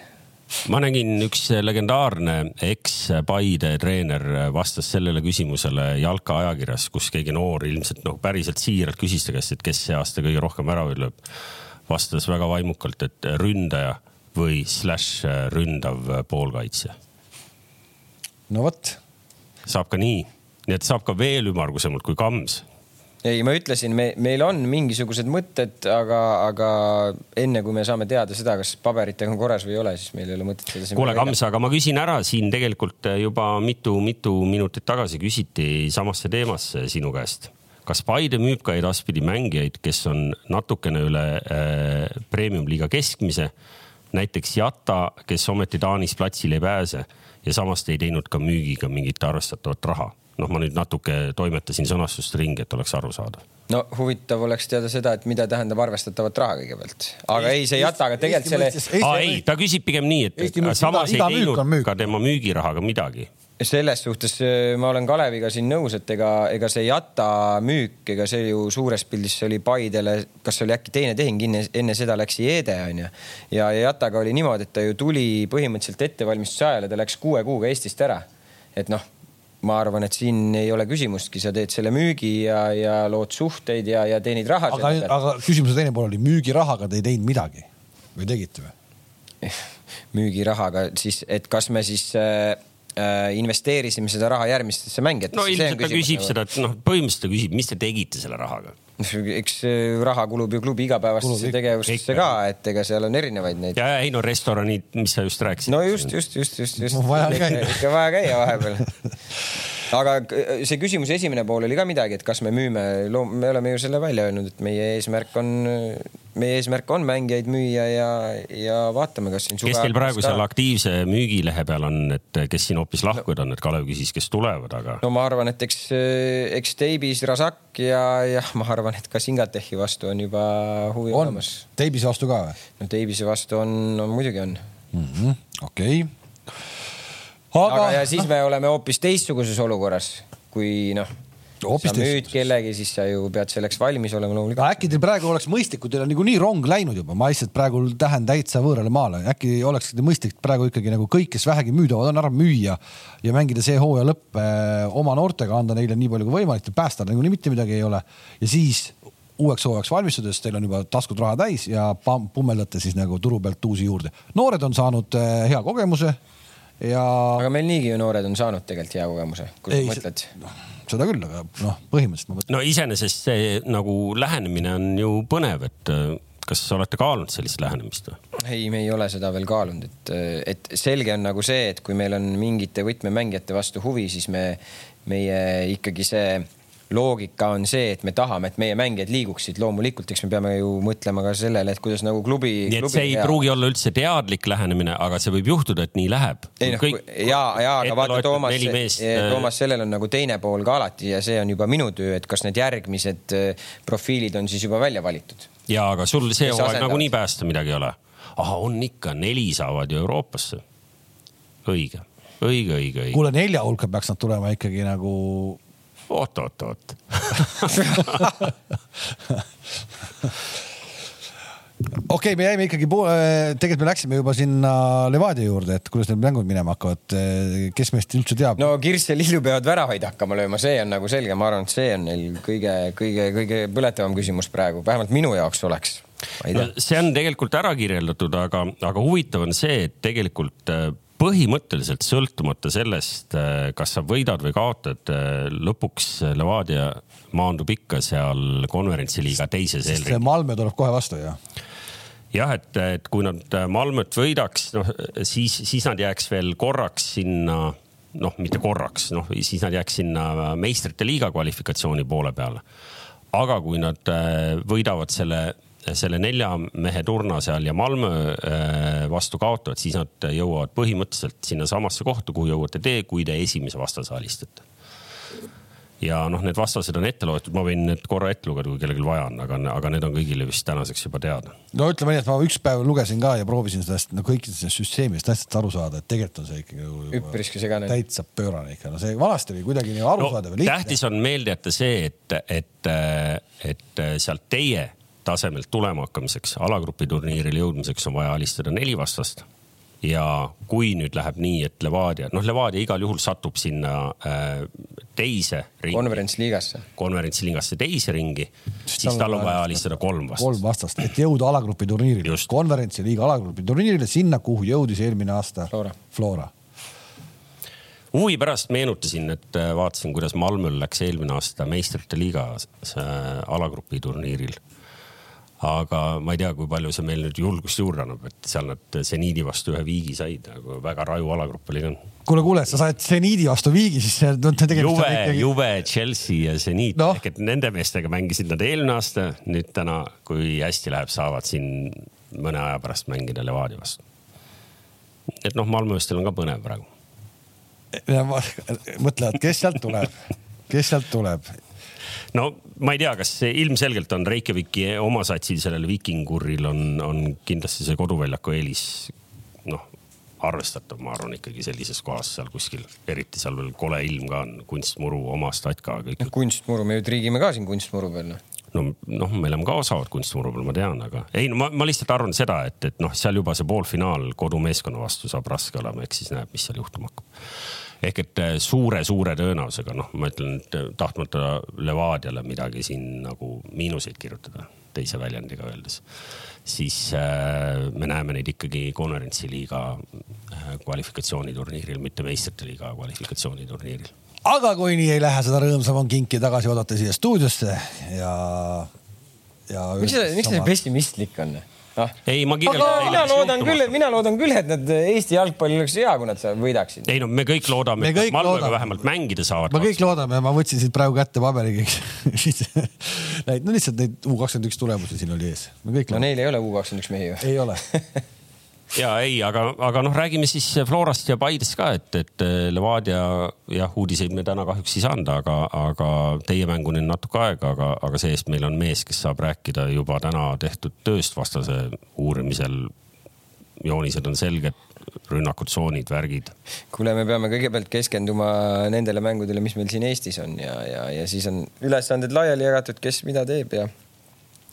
ma nägin üks legendaarne eks-Paide treener vastas sellele küsimusele Jalka ajakirjas, kus keegi noor ilmselt noh, päriselt siiralt küsis ta käest, et kes see aasta kõige rohkem väravaid lööb. vastas väga vaimukalt, et ründaja või slaš ründav poolkaitsja. no vot. saab ka nii, nii et saab ka veel ümmargusemalt kui Kams ei, ma ütlesin, me, meil on mingisugused mõtted, aga, aga enne kui me saame teada seda, kas paberitega on korras või ei ole, siis meil ei ole mõtet seda. kuule, Kams, aga ma küsin ära siin tegelikult juba mitu-mitu minutit tagasi küsiti samasse teemasse sinu käest. kas Paide müüb ka edaspidi mängijaid, kes on natukene üle äh, premium-liiga keskmise? näiteks Jata, kes ometi Taanis platsile ei pääse ja samas ei teinud ka müügiga mingit arvestatavat raha noh, ma nüüd natuke toimetasin sõnastust ringi, et oleks aru saada. no huvitav oleks teada seda, et mida tähendab arvestatavat raha kõigepealt, aga Eesti, ei, see ei jäta, aga tegelikult selle. aa ei, ta küsib pigem nii, et samas ei teinud ka tema müügirahaga midagi selles suhtes äh, ma olen Kaleviga siin nõus, et ega, ega see Jata müük, ega see ju suures pildis see oli Paidele, kas see oli äkki teine tehing, enne, enne seda läks Jede onju. ja, ja Jataga oli niimoodi, et ta ju tuli põhimõtteliselt ettevalmistuse ajal ja ta läks kuue kuuga Eestist ära. et noh ma arvan, et siin ei ole küsimustki, sa teed selle müügi ja, ja lood suhteid ja, ja teenid raha. aga, aga küsimuse teine pool oli müügirahaga te ei teinud midagi või tegite või? (laughs) müügirahaga siis, et kas me siis äh, äh investeerisime seda raha järgmistesse mängijatesse. no ilmselt ta küsib nagu... seda, et noh, põhimõtteliselt ta küsib, mis te tegite selle rahaga eks raha kulub ju klubi igapäevastesse tegevustesse ka, et ega seal on erinevaid neid. ja, ja ei no restoranid, mis sa just rääkisid. no just, just, just, just, just. ikka vaja käia vahepeal (laughs) aga see küsimuse esimene pool oli ka midagi, et kas me müüme, me oleme ju selle välja öelnud, et meie eesmärk on, meie eesmärk on mängijaid müüa ja, ja vaatame, kas siin. kes teil praegu seal aktiivse müügilehe peal on, et kes siin hoopis lahkujad on, et Kalev küsis, kes tulevad, aga. no ma arvan, et eks, eks Teibis Razak ja, ja ma arvan, et ka Singatechi vastu on juba huvi on. olemas. Teibise vastu ka või? no Teibise vastu on, on muidugi on mm -hmm.. okei okay aga, aga ja siis me oleme hoopis teistsuguses olukorras, kui noh Hoopis sa müüd kellegi, siis sa ju pead selleks valmis olema loomulikult äkki teil praegu oleks mõistlik, kui teil on niikuinii rong läinud juba, ma lihtsalt praegu tähen täitsa võõrale maale, äkki oleks mõistlik praegu ikkagi nagu kõik, kes vähegi müüdavad on, ära müüa ja mängida see hooaja lõpp eh, oma noortega, anda neile nii palju kui võimalik, päästa nagunii mitte midagi ei ole ja siis uueks hooajaks valmistudes teil on juba taskud raha täis ja pummeldate siis nagu turu pealt uusi juurde. noored on saanud eh, hea kogemuse ja. aga meil niigi ju noored on saanud tegelikult hea kogemuse, kui sa mõtled. seda küll, aga noh, põhimõtteliselt ma mõtlen. no iseenesest see nagu lähenemine on ju põnev, et äh, kas olete kaalunud sellist lähenemist või? ei, me ei ole seda veel kaalunud, et, et selge on nagu see, et kui meil on mingite võtmemängijate vastu huvi, siis me, meie ikkagi see loogika on see, et me tahame, et meie mängijad liiguksid. loomulikult, eks me peame ju mõtlema ka sellele, et kuidas nagu klubi. nii et see ei hea. pruugi olla üldse teadlik lähenemine, aga see võib juhtuda, et nii läheb. ei noh, ja, ja aga vaata Toomas, äh, Toomas, sellel on nagu teine pool ka alati ja see on juba minu töö, et kas need järgmised äh, profiilid on siis juba välja valitud. ja, aga sul see hooaeg nagunii päästa midagi ei ole. ahah, on ikka, neli saavad ju Euroopasse. õige, õige, õige, õige. kuule, nelja hulka peaks nad tulema ikkagi nagu oot, oot, oot (laughs) okei okay,, me jäime ikkagi poole, tegelikult me läksime juba sinna Levadia juurde, et kuidas need mängud minema hakkavad. kes meist üldse teab? no Kirss ja Lillu peavad väravaid hakkama lööma, see on nagu selge, ma arvan, et see on neil kõige, kõige, kõige põletavam küsimus praegu, vähemalt minu jaoks oleks. No, see on tegelikult ära kirjeldatud, aga, aga huvitav on see, et tegelikult põhimõtteliselt sõltumata sellest, äh, kas sa võidad või kaotad, äh, lõpuks Levadia maandub ikka seal konverentsiliiga teises eelringis. Malmö tuleb kohe vastu, jah? jah, et, et kui nad äh, Malmöt võidaks, noh siis, siis nad jääks veel korraks sinna, noh, mitte korraks, noh siis nad jääks sinna meistrite liiga kvalifikatsiooni poole peale. aga kui nad võidavad selle selle nelja mehe turna seal ja Malmö äh, vastu kaotavad, siis nad jõuavad põhimõtteliselt sinnasamasse kohta, kuhu jõuate te, kui te esimese vastase alistate. ja noh, need vastased on ette loetud, ma võin need korra ette lugeda, kui kellelgi vaja on, aga, aga need on kõigile vist tänaseks juba teada. no ütleme nii, et ma üks päev lugesin ka ja proovisin sellest no kõikidest sellest süsteemist hästi aru saada, et tegelikult on see ikkagi üpriski segane. täitsa pöörane ikka, no see vanasti oli kuidagi nii arusaadav no, tähtis on meelde jätta see, et, et, et sealt teie tasemelt tulema hakkamiseks, alagrupi turniirile jõudmiseks on vaja alistada neli vastast. ja kui nüüd läheb nii, et Levadia, noh, Levadia igal juhul satub sinna äh, teise ringi. konverentsliigasse. konverentsliigasse teise ringi, siis tal on vaja alistada kolm vastast. kolm vastast, et jõuda alagrupi turniirile. konverentsiliiga alagrupi turniirile, sinna, kuhu jõudis eelmine aasta Flora, Flora huvi pärast meenutasin, et äh, vaatasin, kuidas Malmöl läks eelmine aasta meistrite liigas äh, alagrupi turniiril aga ma ei tea, kui palju see meil nüüd julgust juurde annab, et seal nad seniidi vastu ühe viigi said, nagu väga raju alagrupp oli ka. kuule, kuule, sa said seniidi vastu viigi, siis see no, tegemist Juve ikkagi..., Juve, Chelsea ja seniit no. ehk et nende meestega mängisid nad eelmine aasta, nüüd täna, kui hästi läheb, saavad siin mõne aja pärast mängida Levadia vastu. et noh, Malmöstel on ka põnev praegu. mõtlevad, kes sealt tuleb, kes sealt tuleb no ma ei tea, kas ilmselgelt on Reykjaviki oma satsil sellel Vikinguril on, on kindlasti see koduväljaku eelis noh, arvestatav, ma arvan ikkagi sellises kohas seal kuskil, eriti seal veel kole ilm ka on, kunstmuru, oma statka kõik. noh, kunstmuru, me ju triigime ka siin kunstmuru peal noh no noh, me oleme ka osavad kunstmuru peal, ma tean, aga ei no ma, ma lihtsalt arvan seda, et, et noh, seal juba see poolfinaal kodumeeskonna vastu saab raske olema, eks siis näeb, mis seal juhtuma hakkab ehk et suure-suure äh, tõenäosusega noh, ma ütlen, et äh, tahtmata Levadiale midagi siin nagu miinuseid kirjutada, teise väljendiga öeldes, siis äh, me näeme neid ikkagi konverentsiliiga äh, kvalifikatsiooniturniiril, mitte meistrite liiga kvalifikatsiooniturniiril aga kui nii ei lähe, seda rõõmsam on kinki tagasi oodata siia stuudiosse ja, ja. miks see, miks see pessimistlik on? Noh. ei, ma kirjeldan. mina loodan küll, mina loodan küll, et nad Eesti jalgpallil oleks hea, kui nad võidaksid. ei no me kõik loodame, et nad Malmöga vähemalt mängida saavad. me kõik loodame, ma võtsin siit praegu kätte paberi kõik (laughs) no lihtsalt neid U kakskümmend üks tulemusi siin oli ees. no neil ei ole U kakskümmend üks mehi ju. ei ole (laughs) ja ei, aga, aga noh, räägime siis Florast ja Paidest ka, et, et eh, Levadia jah, uudiseid me täna kahjuks ei saanud, aga, aga teie mänguni on natuke aega, aga, aga see-eest meil on mees, kes saab rääkida juba täna tehtud tööst vastase uurimisel. joonised on selged, rünnakud, tsoonid, värgid. kuule, me peame kõigepealt keskenduma nendele mängudele, mis meil siin Eestis on ja, ja, ja siis on ülesanded laiali jagatud, kes mida teeb ja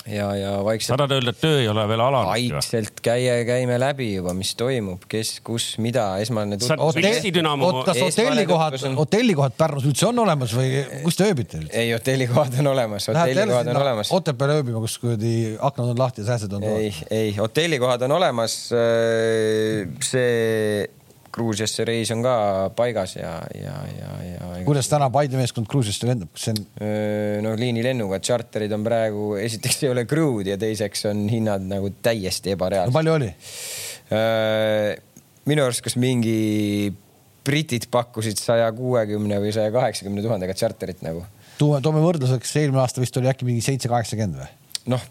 ja, ja vaikselt. sa tahad öelda, et töö ei ole veel alanud? vaikselt käia, käime läbi juba, mis toimub, kes, kus, mida, esmane. kas hotellikohad, hotellikohad Pärnus üldse on olemas või kus te ööbite? ei, hotellikohad on olemas, hotellikohad on olemas. Otepääle ööbima, kus kuradi aknad on lahti ja sääsed on. ei, ei, hotellikohad on olemas. Äh, see Gruusiasse reis on ka paigas ja, ja, ja, ja. kuidas täna Paide meeskond Gruusiasse lendab, kas see on? no liinilennuga, tšarterid on praegu, esiteks ei ole crew'd ja teiseks on hinnad nagu täiesti ebareaalsed no,. palju oli? minu arust, kas mingi britid pakkusid saja kuuekümne või saja kaheksakümne tuhandega tšarterit nagu. toome, toome võrdluseks, eelmine aasta vist oli äkki mingi seitse, kaheksakümmend või? noh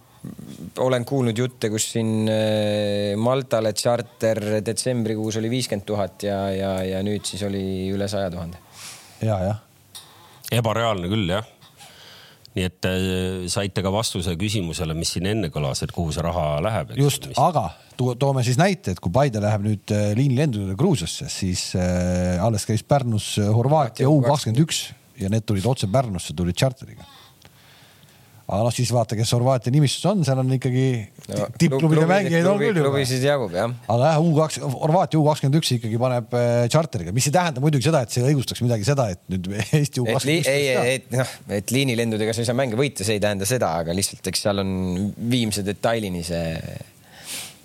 olen kuulnud jutte, kus siin äh, Maltale tšarter detsembrikuus oli viiskümmend tuhat ja, ja, ja nüüd siis oli üle saja tuhande. ja, jah. ebareaalne küll jah. nii et äh, saite ka vastuse küsimusele, mis siin enne kõlas, et kuhu see raha läheb. just, aga toome siis näite, et kui Paide läheb nüüd äh, liinilendudele Gruusiasse, siis äh, alles käis Pärnus Horvaatia U kakskümmend üks ja need tulid otse Pärnusse, tulid tšarteriga aga noh, siis vaata, kes Horvaatia nimistus on, seal on ikkagi no, tippklubide mängijaid on küll juba. klubisid jagub jah. aga jah, U kaks, Horvaatia U kakskümmend üks ikkagi paneb äh, charteriga, mis ei tähenda muidugi seda, et see õigustaks midagi seda, et nüüd (laughs) Eesti U kakskümmend üks. ei, ei, et noh, et liinilendudega sa ei saa mänge võita, see ei tähenda seda, aga lihtsalt, eks seal on viimse detailini see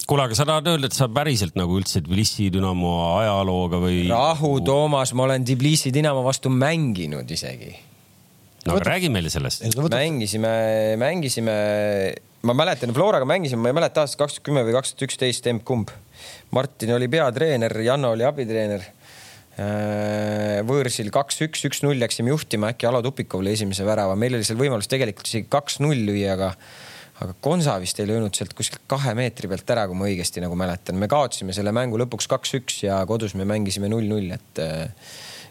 kuule, aga sa tahad öelda, et sa päriselt nagu üldse Tbilisi Dünamo ajalooga või? rahu, Toomas, ma olen Tbilisi Dünamo vastu mänginud isegi no aga räägi meile sellest. mängisime, mängisime, ma mäletan, Floraga mängisime, ma ei mäleta aastast kaks tuhat kümme või kaks tuhat üksteist, emb-kumb. Martin oli peatreener, Janno oli abitreener. Äh, võõrsil kaks-üks, üks-null läksime juhtima, äkki Alo Tupikov lõi esimese värava, meil oli seal võimalus tegelikult isegi kaks-null lüüa, aga aga Konsa vist ei löönud sealt kuskilt kahe meetri pealt ära, kui ma õigesti nagu mäletan. me kaotasime selle mängu lõpuks kaks-üks ja kodus me mängisime null-null, et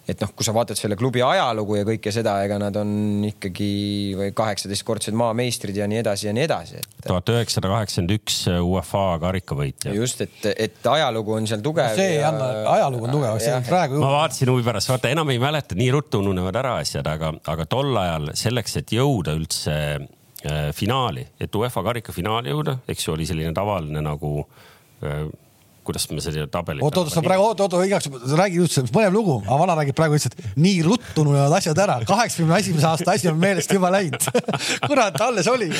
et noh, kui sa vaatad selle klubi ajalugu ja kõike seda, ega nad on ikkagi või kaheksateistkordsed maameistrid ja nii edasi ja nii edasi et.... tuhat üheksasada kaheksakümmend üks UEFA karikavõitja. just, et, et ajalugu on seal tugev no. see ei anna, ajalugu on tugev, see on praegu. ma vaatasin huvi pärast, vaata enam ei mäleta, nii ruttu ununevad ära asjad, aga, aga tol ajal selleks, et jõuda üldse äh, finaali, et UEFA karikafinaali jõuda, eks ju, oli selline tavaline nagu äh, kuidas me selle tabeli. oot, oot, sa praegu, oot, oot, igaks, räägi üldse, põnev lugu, aga vana räägib praegu lihtsalt nii ruttu ununevad asjad ära, kaheksakümne esimese aasta asi on meelest juba läinud (laughs) kurat, alles oli.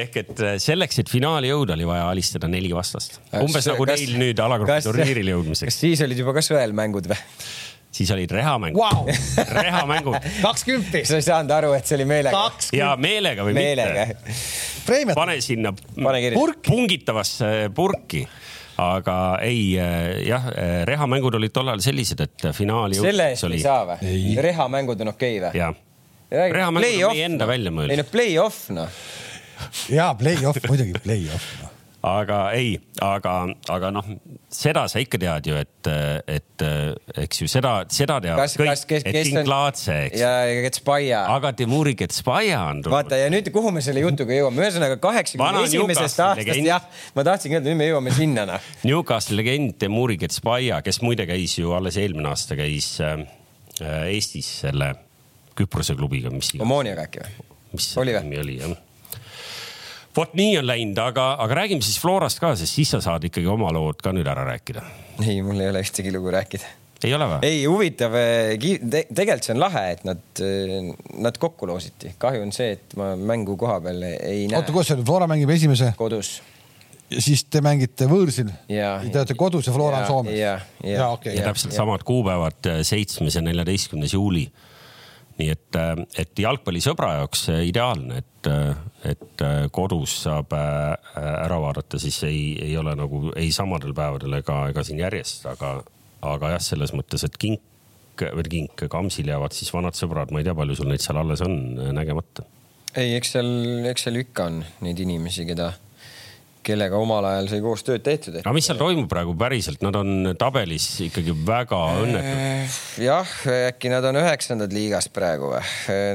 ehk et äh, selleks, et finaali jõuda, oli vaja alistada neli vastast. umbes nagu kas, neil nüüd alagrupi turniiril jõudmiseks. kas siis olid juba ka sõel mängud või? siis olid rehamängud wow. (laughs) rehamängud. kakskümmend. sa ei saanud aru, et see oli meelega? ja meelega või meelega. mitte. pane sinna Pane pungitavasse purki aga ei äh, jah, äh, rehamängud olid tollal sellised, et finaali. selle eest oli... ei saa või? rehamängud on okei okay, või? rehamängud on meie enda välja mõeldud. ei no play-off noh. ja play-off, muidugi play-off noh aga ei, aga, aga noh, seda sa ikka tead ju, et, et eks ju seda, seda teab kas, kõik, et Kinklaatse, eks. ja, ja Ketspaia. aga Timuri Ketspaia on tulnud. vaata ja nüüd, kuhu me selle jutuga jõuame, ühesõnaga kaheksakümne esimesest aastast, jah, ma tahtsingi öelda, nüüd me jõuame sinna noh. Newcastle legend Timuri Ketspaia, kes muide käis ju alles eelmine aasta käis äh, Eestis selle Küprose klubiga, mis. Omoniaga äkki või? mis see nimi oli jah vot nii on läinud, aga, aga räägime siis Florast ka, sest siis sa saad ikkagi oma lood ka nüüd ära rääkida. ei, mul ei ole ühtegi lugu rääkida. ei ole või? ei, huvitav eh, te,, tegelikult see on lahe, et nad, eh, nad kokku loositi. kahju on see, et ma mängu koha peal ei näe. oota, kus see oli, Flora mängib esimese? kodus. ja siis te mängite võõrsil? Te olete kodus ja Flora on Soomes? ja, ja, ja, okay. ja täpselt ja. samad kuupäevad, seitsmes ja neljateistkümnes juuli nii et, äh, et jalgpallisõbra jaoks ideaalne, et, äh, et äh, kodus saab ära vaadata, siis ei, ei ole nagu ei samadel päevadel ega, ega siin järjest, aga, aga jah, selles mõttes, et kink või kink, Kamsil jäävad siis vanad sõbrad, ma ei tea, palju sul neid seal alles on, nägemata. ei, eks seal, eks seal ikka on neid inimesi, keda kellega omal ajal sai koos tööd tehtud. aga mis seal toimub praegu päriselt, nad on tabelis ikkagi väga õnnetud. Äh, jah, äkki nad on üheksandad liigas praegu või?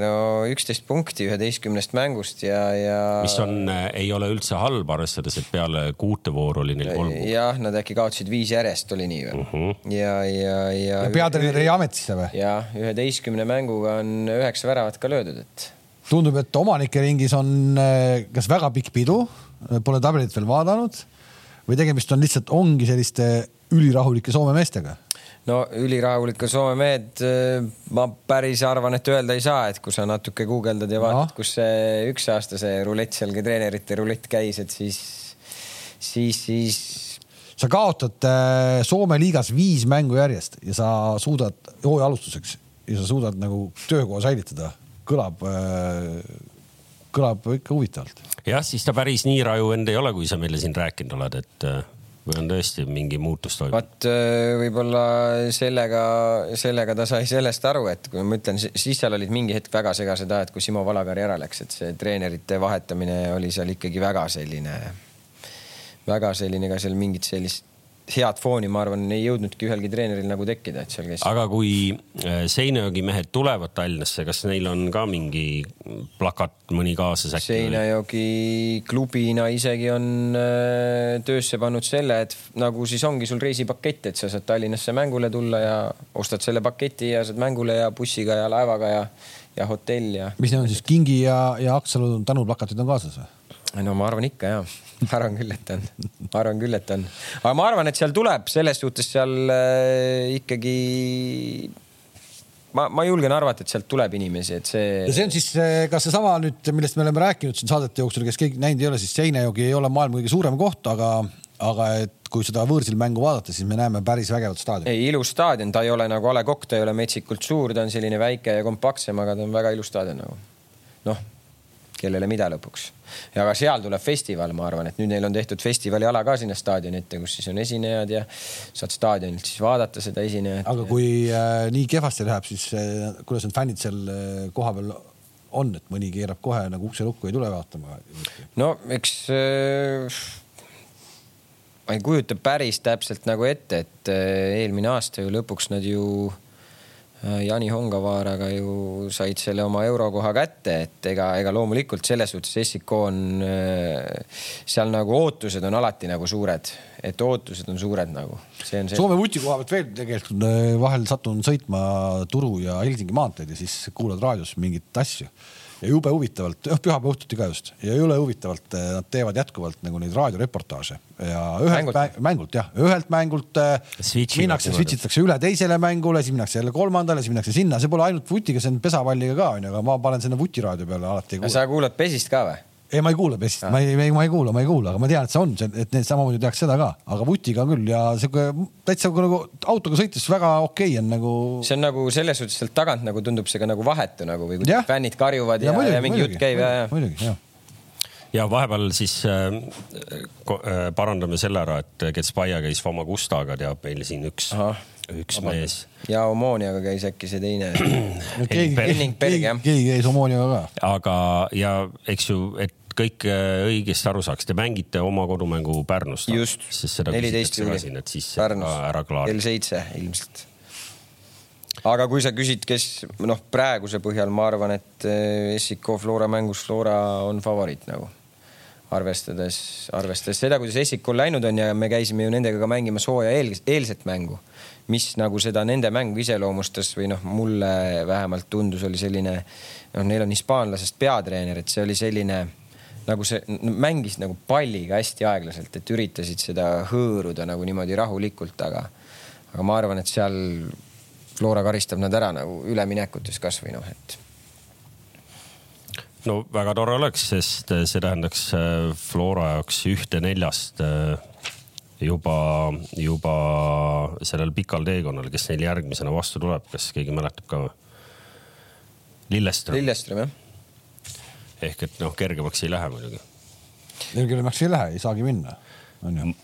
no üksteist punkti üheteistkümnest mängust ja, ja. mis on, äh, ei ole üldse halb, arvestades, et peale kuute vooru oli neil kolm. jah, nad äkki kaotasid viis järjest, oli nii või uh? Mhm. -huh. ja, ja, ja. ja peatreener jäi ametisse või? jah, üheteistkümne mänguga on üheksa väravat ka löödud, et tundub, et omanike ringis on äh, kas väga pikk pidu pole tabelit veel vaadanud või tegemist on lihtsalt, ongi selliste ülirahulike Soome meestega? no ülirahulikud Soome mehed, äh, ma päris arvan, et öelda ei saa, et kui sa natuke guugeldad ja vaatad no., kus see üks aasta see rulett seal, treenerite rulett käis, et siis, siis, siis sa kaotad äh, Soome liigas viis mängu järjest ja sa suudad hooaja alustuseks ja sa suudad nagu töökoha säilitada, kõlab, kõlab ikka huvitavalt. jah, siis ta päris nii raju vend ei ole, kui sa meile siin rääkinud oled, et või on tõesti mingi muutus toimunud? vot võib-olla sellega, sellega ta sai sellest aru, et kui ma ütlen, siis seal olid mingi hetk väga segased ajad, kui Simo Valagari ära läks, et see treenerite vahetamine oli seal ikkagi väga selline, väga selline ka seal mingit sellist head fooni, ma arvan, ei jõudnudki ühelgi treeneril nagu tekkida, et seal käis. aga kui äh, Seinajõgi mehed tulevad Tallinnasse, kas neil on ka mingi plakat, mõni kaasas äkki? Seinajõgi klubina isegi on äh, töösse pannud selle, et nagu siis ongi sul reisipakett, et sa saad Tallinnasse mängule tulla ja ostad selle paketi ja saad mängule ja bussiga ja laevaga ja, ja hotell ja. mis need on siis Kingi ja, ja Aksalu tänuplakatid on kaasas või? no ma arvan ikka ja, (laughs) ma arvan küll, et on, ma arvan küll, et on, aga ma arvan, et seal tuleb selles suhtes seal äh, ikkagi. ma, ma julgen arvata, et sealt tuleb inimesi, et see. ja see on siis ka seesama nüüd, millest me oleme rääkinud siin saadete jooksul, kes keegi näinud ei ole, siis Seinejogi ei ole maailma kõige suurem koht, aga, aga et kui seda võõrsil mängu vaadata, siis me näeme päris vägevat staadioni. ei, ilus staadion, ta ei ole nagu A Le Coq, ta ei ole metsikult suur, ta on selline väike ja kompaktsem, aga ta on väga ilus staadion nagu. noh kellele mida lõpuks. ja ka seal tuleb festival, ma arvan, et nüüd neil on tehtud festivali ala ka sinna staadioni ette, kus siis on esinejad ja saad staadionilt siis vaadata seda esinejat. aga kui äh, nii kehvasti läheb, siis äh, kuidas need fännid seal äh, kohapeal on, et mõni keerab kohe nagu ukse lukku, ei tule vaatama? no eks äh, ma ei kujuta päris täpselt nagu ette, et äh, eelmine aasta ju lõpuks nad ju Äh, Jani Hongavaaraga ju said selle oma eurokoha kätte, et ega, ega loomulikult selles suhtes SIK on äh, seal nagu ootused on alati nagu suured, et ootused on suured nagu. Soome vuti koha pealt veel tegelikult äh, vahel satun sõitma Turu ja Helsingi maanteed ja siis kuulad raadios mingeid asju ja jube huvitavalt, jah pühapäeva õhtuti ka just. Ja jõle huvitavalt eh, nad teevad jätkuvalt nagu neid raadioreportaaže. Ja ühelt mängult, mängult jah, ühelt mängult eh, Switchi minnakse, switch itakse üle teisele mängule, siis minnakse jälle kolmandale, siis minnakse sinna, see pole ainult vutiga, see on pesapalliga ka onju, aga ma panen sinna vutiraadio peale alati. sa kuulad pesist ka või? Ei, ma ei kuula Pestist, ma ei, ma ei kuula, ma ei kuula, aga ma tean, et see on, et need samamoodi tehakse seda ka, aga vutiga küll ja sihuke täitsa nagu autoga sõites väga okei okay on nagu. see on nagu selles suhtes sealt tagant nagu tundub see ka nagu vahetu nagu või kui ja. fännid karjuvad ja, ja, muidugi, ja mingi jutt käib ja, ja. muidugi, jah ja vahepeal siis äh, äh, parandame selle ära, et Ketspaia käis Famagustaga, teab meil siin üks, üks Vaband. mees. ja Omoniaga käis äkki see teine keegi käis Omoniaga ka. aga, ja eks ju, et kõik äh, õigesti aru saaks, te mängite oma kodumängu Pärnus. just, neliteist juuli. Pärnus, kell seitse ilmselt. aga kui sa küsid, kes noh, praeguse põhjal ma arvan, et äh, SIK Flora mängus Flora on favoriit nagu. Arvestades, arvestades seda, kuidas Essikul läinud on ja me käisime ju nendega ka mängimas hooaja eel, eelset mängu, mis nagu seda nende mängu iseloomustas või noh, mulle vähemalt tundus, oli selline, noh, neil on hispaanlasest peatreener, et see oli selline nagu see mängis nagu palliga hästi aeglaselt, et üritasid seda hõõruda nagu niimoodi rahulikult, aga, aga ma arvan, et seal Flora karistab nad ära nagu üleminekutes kasvõi noh, et. no väga tore oleks, sest see tähendaks äh, Flora jaoks ühte neljast äh, juba, juba sellel pikal teekonnal, kes neil järgmisena vastu tuleb, kas keegi mäletab ka või? Lilleström. Lilleström jah ehk et noh, kergemaks ei lähe muidugi. kergemaks ei lähe, ei saagi minna, on ju.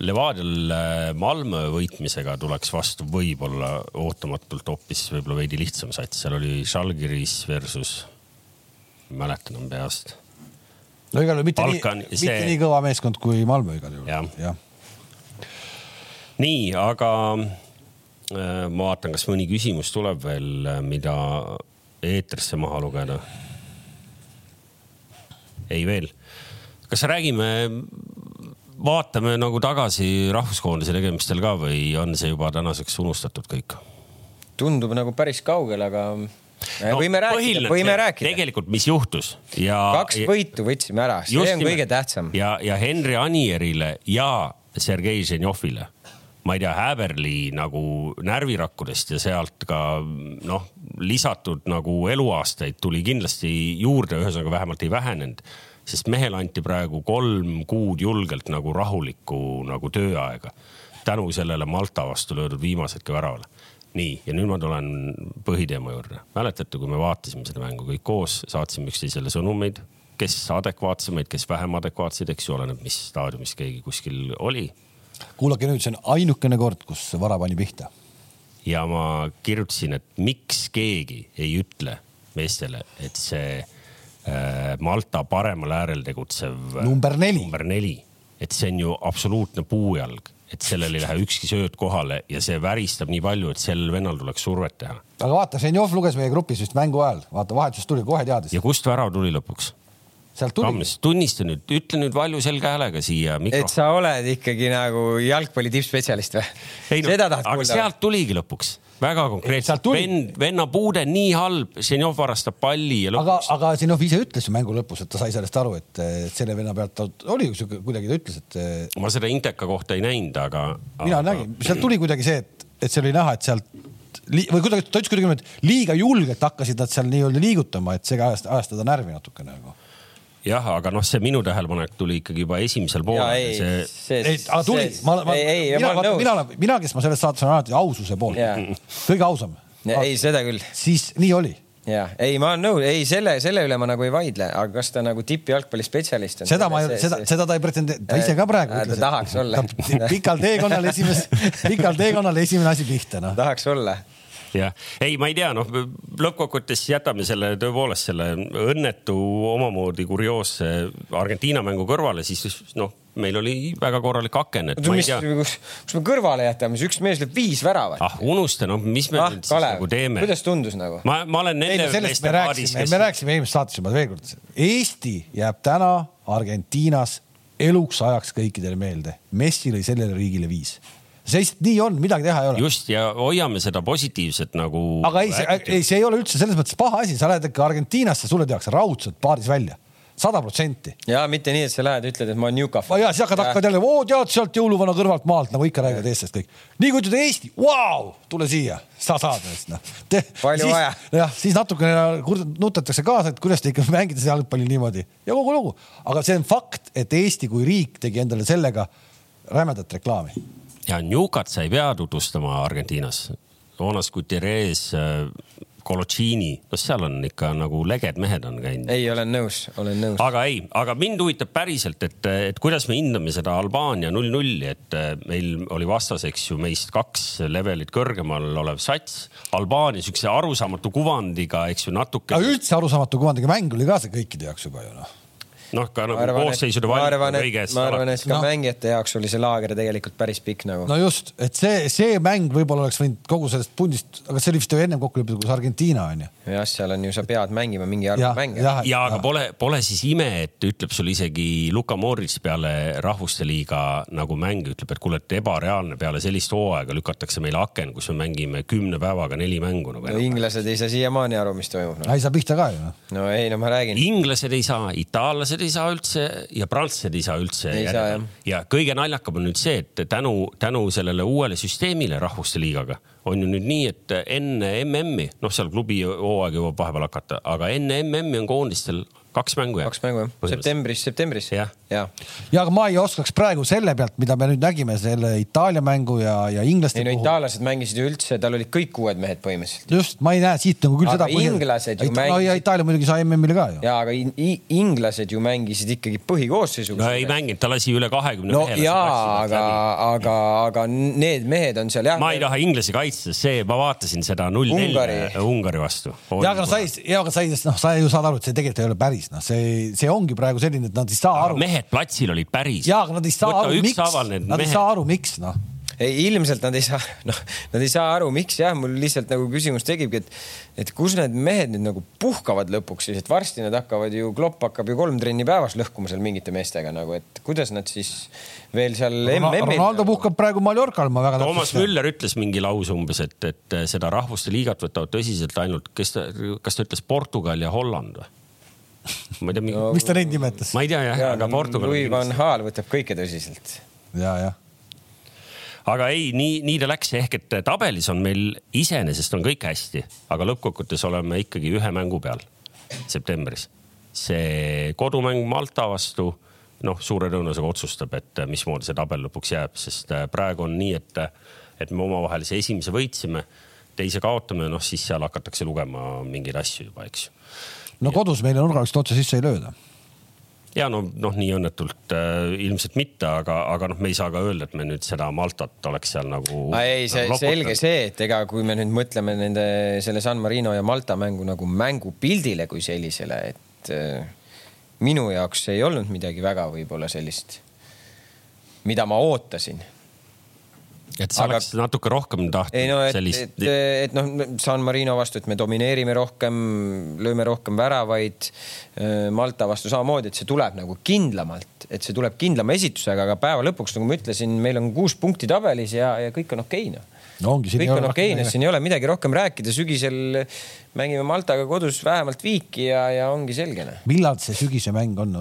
Levadial äh, Malmö võitmisega tuleks vastu võib-olla ootamatult hoopis võib-olla veidi lihtsam sats, seal oli Žalgiris versus, mäletan on peast. no igal juhul mitte Balkan, nii, see... mitte nii kõva meeskond kui Malmö igal juhul. jah ja. nii, aga äh, ma vaatan, kas mõni küsimus tuleb veel, äh, mida eetrisse maha lugeda ei veel. kas räägime, vaatame nagu tagasi rahvuskoondise tegemistel ka või on see juba tänaseks unustatud kõik? tundub nagu päris kaugel, aga no, võime rääkida, võime rääkida. tegelikult, mis juhtus ja. kaks võitu võtsime ära, see on nimelt. kõige tähtsam. ja, ja Henri Anierile ja Sergei Ženjovile ma ei tea, Häberli nagu närvirakkudest ja sealt ka noh, lisatud nagu eluaastaid tuli kindlasti juurde, ühesõnaga vähemalt ei vähenenud. sest mehele anti praegu kolm kuud julgelt nagu rahulikku nagu tööaega tänu sellele Malta vastu löödud viimasedki väravale nii, ja nüüd ma tulen põhiteema juurde. mäletate, kui me vaatasime seda mängu kõik koos, saatsime üksteisele sõnumeid, kes adekvaatsemaid, kes vähem adekvaatseid, eks ju, oleneb, mis staadiumis keegi kuskil oli. Kuulake nüüd, see on ainukene kord, kus vara pani pihta. ja ma kirjutasin, et miks keegi ei ütle meestele, et see äh, Malta paremal äärel tegutsev. number neli. number neli, et see on ju absoluutne puujalg et sellel ei lähe ükski sööt kohale ja see väristab nii palju, et sel vennal tuleks survet teha. aga vaata, Ženjov luges meie grupis vist mängu ajal, vaata vahetusest tuli, kohe teadis. ja kust värav tuli lõpuks? Sealt tuli. tunnista nüüd, ütle nüüd valju selge häälega siia. et sa oled ikkagi nagu jalgpalli tippspetsialist või? seda tahad kuulda? sealt tuligi lõpuks väga konkreetselt, vend, venna puude nii halb, Ženjov varastab palli ja lõpuks. aga, aga Ženjov ise ütles ju mängu lõpus, et ta sai sellest aru, et selle venna pealt ta oli ju sihuke, kuidagi ta ütles, et. ma seda Inteka kohta ei näinud, aga. mina aga... nägin, sealt tuli kuidagi see, et, et see oli näha, et sealt või kuidagi, ta ütles kuidagi niimoodi, et liiga julgelt hakkasid nad seal nii-öelda liigutama, et see ajas, ajas teda närvi natuke nagu jah, aga noh, see minu tähelepanek tuli ikkagi juba esimesel poolel. ei, see, see, ei, aga tuli, ma, ma, mina, mina olen, mina, kes ma selles saates olen alati aususe poolt, kõige ausam. ei, seda küll. siis nii oli ja ei, ma olen nõus, ei selle, selle üle ma nagu ei vaidle, aga kas ta nagu tippjalgpallispetsialist on? seda ma ei, seda, seda ta ei pretendeeri, ta ise ka praegu ütles. ta tahaks olla. (laughs) pikal teekonnal esimest, (laughs) pikal teekonnal esimene asi pihta, noh. tahaks olla jah, ei, ma ei tea, noh lõppkokkuvõttes jätame selle tõepoolest selle õnnetu omamoodi kurioosse Argentiina mängu kõrvale, siis noh, meil oli väga korralik aken, et ma ei tea. kus, kus me kõrvale jätame, üks mees lööb viis väravat. ah unusta, no mis me ah, nüüd siis nagu teeme. kuidas tundus nagu? ma, ma olen nende meeste paadis, kes. me rääkisime eelmises saates juba veel kord, Eesti jääb täna Argentiinas eluks ajaks kõikidele meelde. Messi lõi sellele riigile viis see lihtsalt nii on, midagi teha ei ole. just ja hoiame seda positiivset nagu. aga ei, see, ei, see ei ole üldse selles mõttes paha asi, sa lähed ikka Argentiinasse, sulle tehakse raudselt paaris välja sada protsenti. ja mitte nii, et sa lähed, ütled, et ma olen Newcastle. ja siis hakkad, hakkad jälle, oo tead sealt jõuluvana kõrvalt maalt nagu ikka räägivad eestlased kõik. nii kui ütled Eesti, vau, tule siia, sa saad neist noh. palju vaja. jah, siis natukene nutatakse kaasa, et kuidas te ikka mängite jalgpalli niimoodi ja kogu lugu. aga see on fakt, et Eesti kui riik tegi endale sellega rämedat reklaami ja Newcat sa ei pea tutvustama Argentiinas. Jonas Gutierrez, äh, Coloccini, no seal on ikka nagu leged mehed on käinud. ei, olen nõus, olen nõus. aga ei, aga mind huvitab päriselt, et, et kuidas me hindame seda Albaania null-nulli, et äh, meil oli vastas, eks ju, meist kaks levelit kõrgemal olev sats. Albaania siukse arusaamatu kuvandiga, eks ju, natuke. üldse arusaamatu kuvandiga mäng oli ka see kõikide jaoks juba ju noh noh, ka nagu koosseisude valik kõiges. ma arvan, et ka no. mängijate jaoks oli see laager tegelikult päris pikk nagu. no just, et see, see mäng võib-olla oleks võinud kogu sellest pundist, aga see oli vist ju ennem kokku lepitud, kus Argentiina on ju. jah, seal on ju, sa pead mängima mingi arv mänge. ja, ja, aga pole, pole siis ime, et ütleb sul isegi Luka Modric peale rahvuste liiga nagu mäng ütleb, et kuule, et ebareaalne peale sellist hooaega lükatakse meile aken, kus me mängime kümne päevaga neli mängu nagu. no inglased ei saa siiamaani aru, mis toimub no.. ei saa pihta ka ju. Noh. no ei, no ma räägin. inglased ei saa, itaallased ei saa üldse ja prantslased ei saa üldse. ja kõige naljakam on nüüd see, et tänu, tänu sellele uuele süsteemile rahvuste liigaga on ju nüüd nii, et enne MM-i, noh, seal klubi hooaeg jõuab vahepeal hakata, aga enne MM-i on koondistel kaks mängu jah? kaks mängu jah, septembris, septembris. jah ja. ja aga ma ei oskaks praegu selle pealt, mida me nüüd nägime, selle Itaalia mängu ja, ja inglaste ei no itaallased mängisid ju üldse, tal olid kõik uued mehed põhimõtteliselt. just, ma ei näe siit nagu küll aga seda. inglased ju mängisid. no ja Itaalia muidugi sai MM-ile ka ju. ja aga inglased ju mängisid ikkagi põhikoosseisuga. no ei mänginud, ta lasi üle kahekümne no, mehe. jaa, aga, aga, aga need mehed on seal jah. ma ei taha inglasi kaitsta, see, ma vaatasin seda null neli Ungari vastu. ja aga sai, ja aga sai, noh, sa ju saad aru, et see tegelikult ei ole päris, noh, see, see ongi praegu selline, et nad ei saa aru. mehed platsil olid päris. ja, aga nad ei saa aru, miks, nad ei saa aru, miks noh ei, ilmselt nad ei saa, (laughs) noh, nad ei saa aru, miks jah, mul lihtsalt nagu küsimus tekibki, et, et kus need mehed nüüd nagu puhkavad lõpuks siis, et varsti nad hakkavad ju, Klopp hakkab ju kolm trenni päevas lõhkuma seal mingite meestega nagu, et kuidas nad siis veel seal MM-il. Ronaldo puhkab praegu Mallorcal, ma väga. Toomas Müller ütles mingi lause umbes, et, et seda rahvuste liigat võtavad tõsiselt ainult, kes ta, kas ta ütles Portugal ja Holland või? Ma ei tea no,, miks ta neid nimetas? ma ei tea jah ja,, aga Portugal. Louis van Gaal võtab kõike tõsiselt. ja, jah aga ei, nii, nii ta läks, ehk et tabelis on meil iseenesest on kõik hästi, aga lõppkokkuvõttes oleme ikkagi ühe mängu peal septembris. see kodumäng Malta vastu noh, suure tõenäosusega otsustab, et mismoodi see tabel lõpuks jääb, sest praegu on nii, et, et me omavahelise esimese võitsime, teise kaotame, noh siis seal hakatakse lugema mingeid asju juba, eks ju. No kodus meile nurgalist otse sisse ei lööda. Ja no noh, nii õnnetult äh, ilmselt mitte, aga, aga noh, me ei saa ka öelda, et me nüüd seda Maltat oleks seal nagu. ei, see nagu selge see, et ega kui me nüüd mõtleme nende selle San Marino ja Malta mängu nagu mängupildile kui sellisele, et äh, minu jaoks ei olnud midagi väga võib-olla sellist, mida ma ootasin et sa aga... oleks natuke rohkem tahtnud ei no et, sellist. et, et, noh, San Marino vastu, et me domineerime rohkem, lööme rohkem väravaid. Äh, Malta vastu samamoodi, et see tuleb nagu kindlamalt, et see tuleb kindlama esitusega, aga päeva lõpuks, nagu ma ütlesin, meil on kuus punkti tabelis ja, ja kõik on okei okay, noh no ongi. kõik on okei okay,, siin ei ole midagi rohkem rääkida, sügisel mängime Maltaga kodus vähemalt viiki ja, ja ongi selge. Noh. millal see sügise mäng on?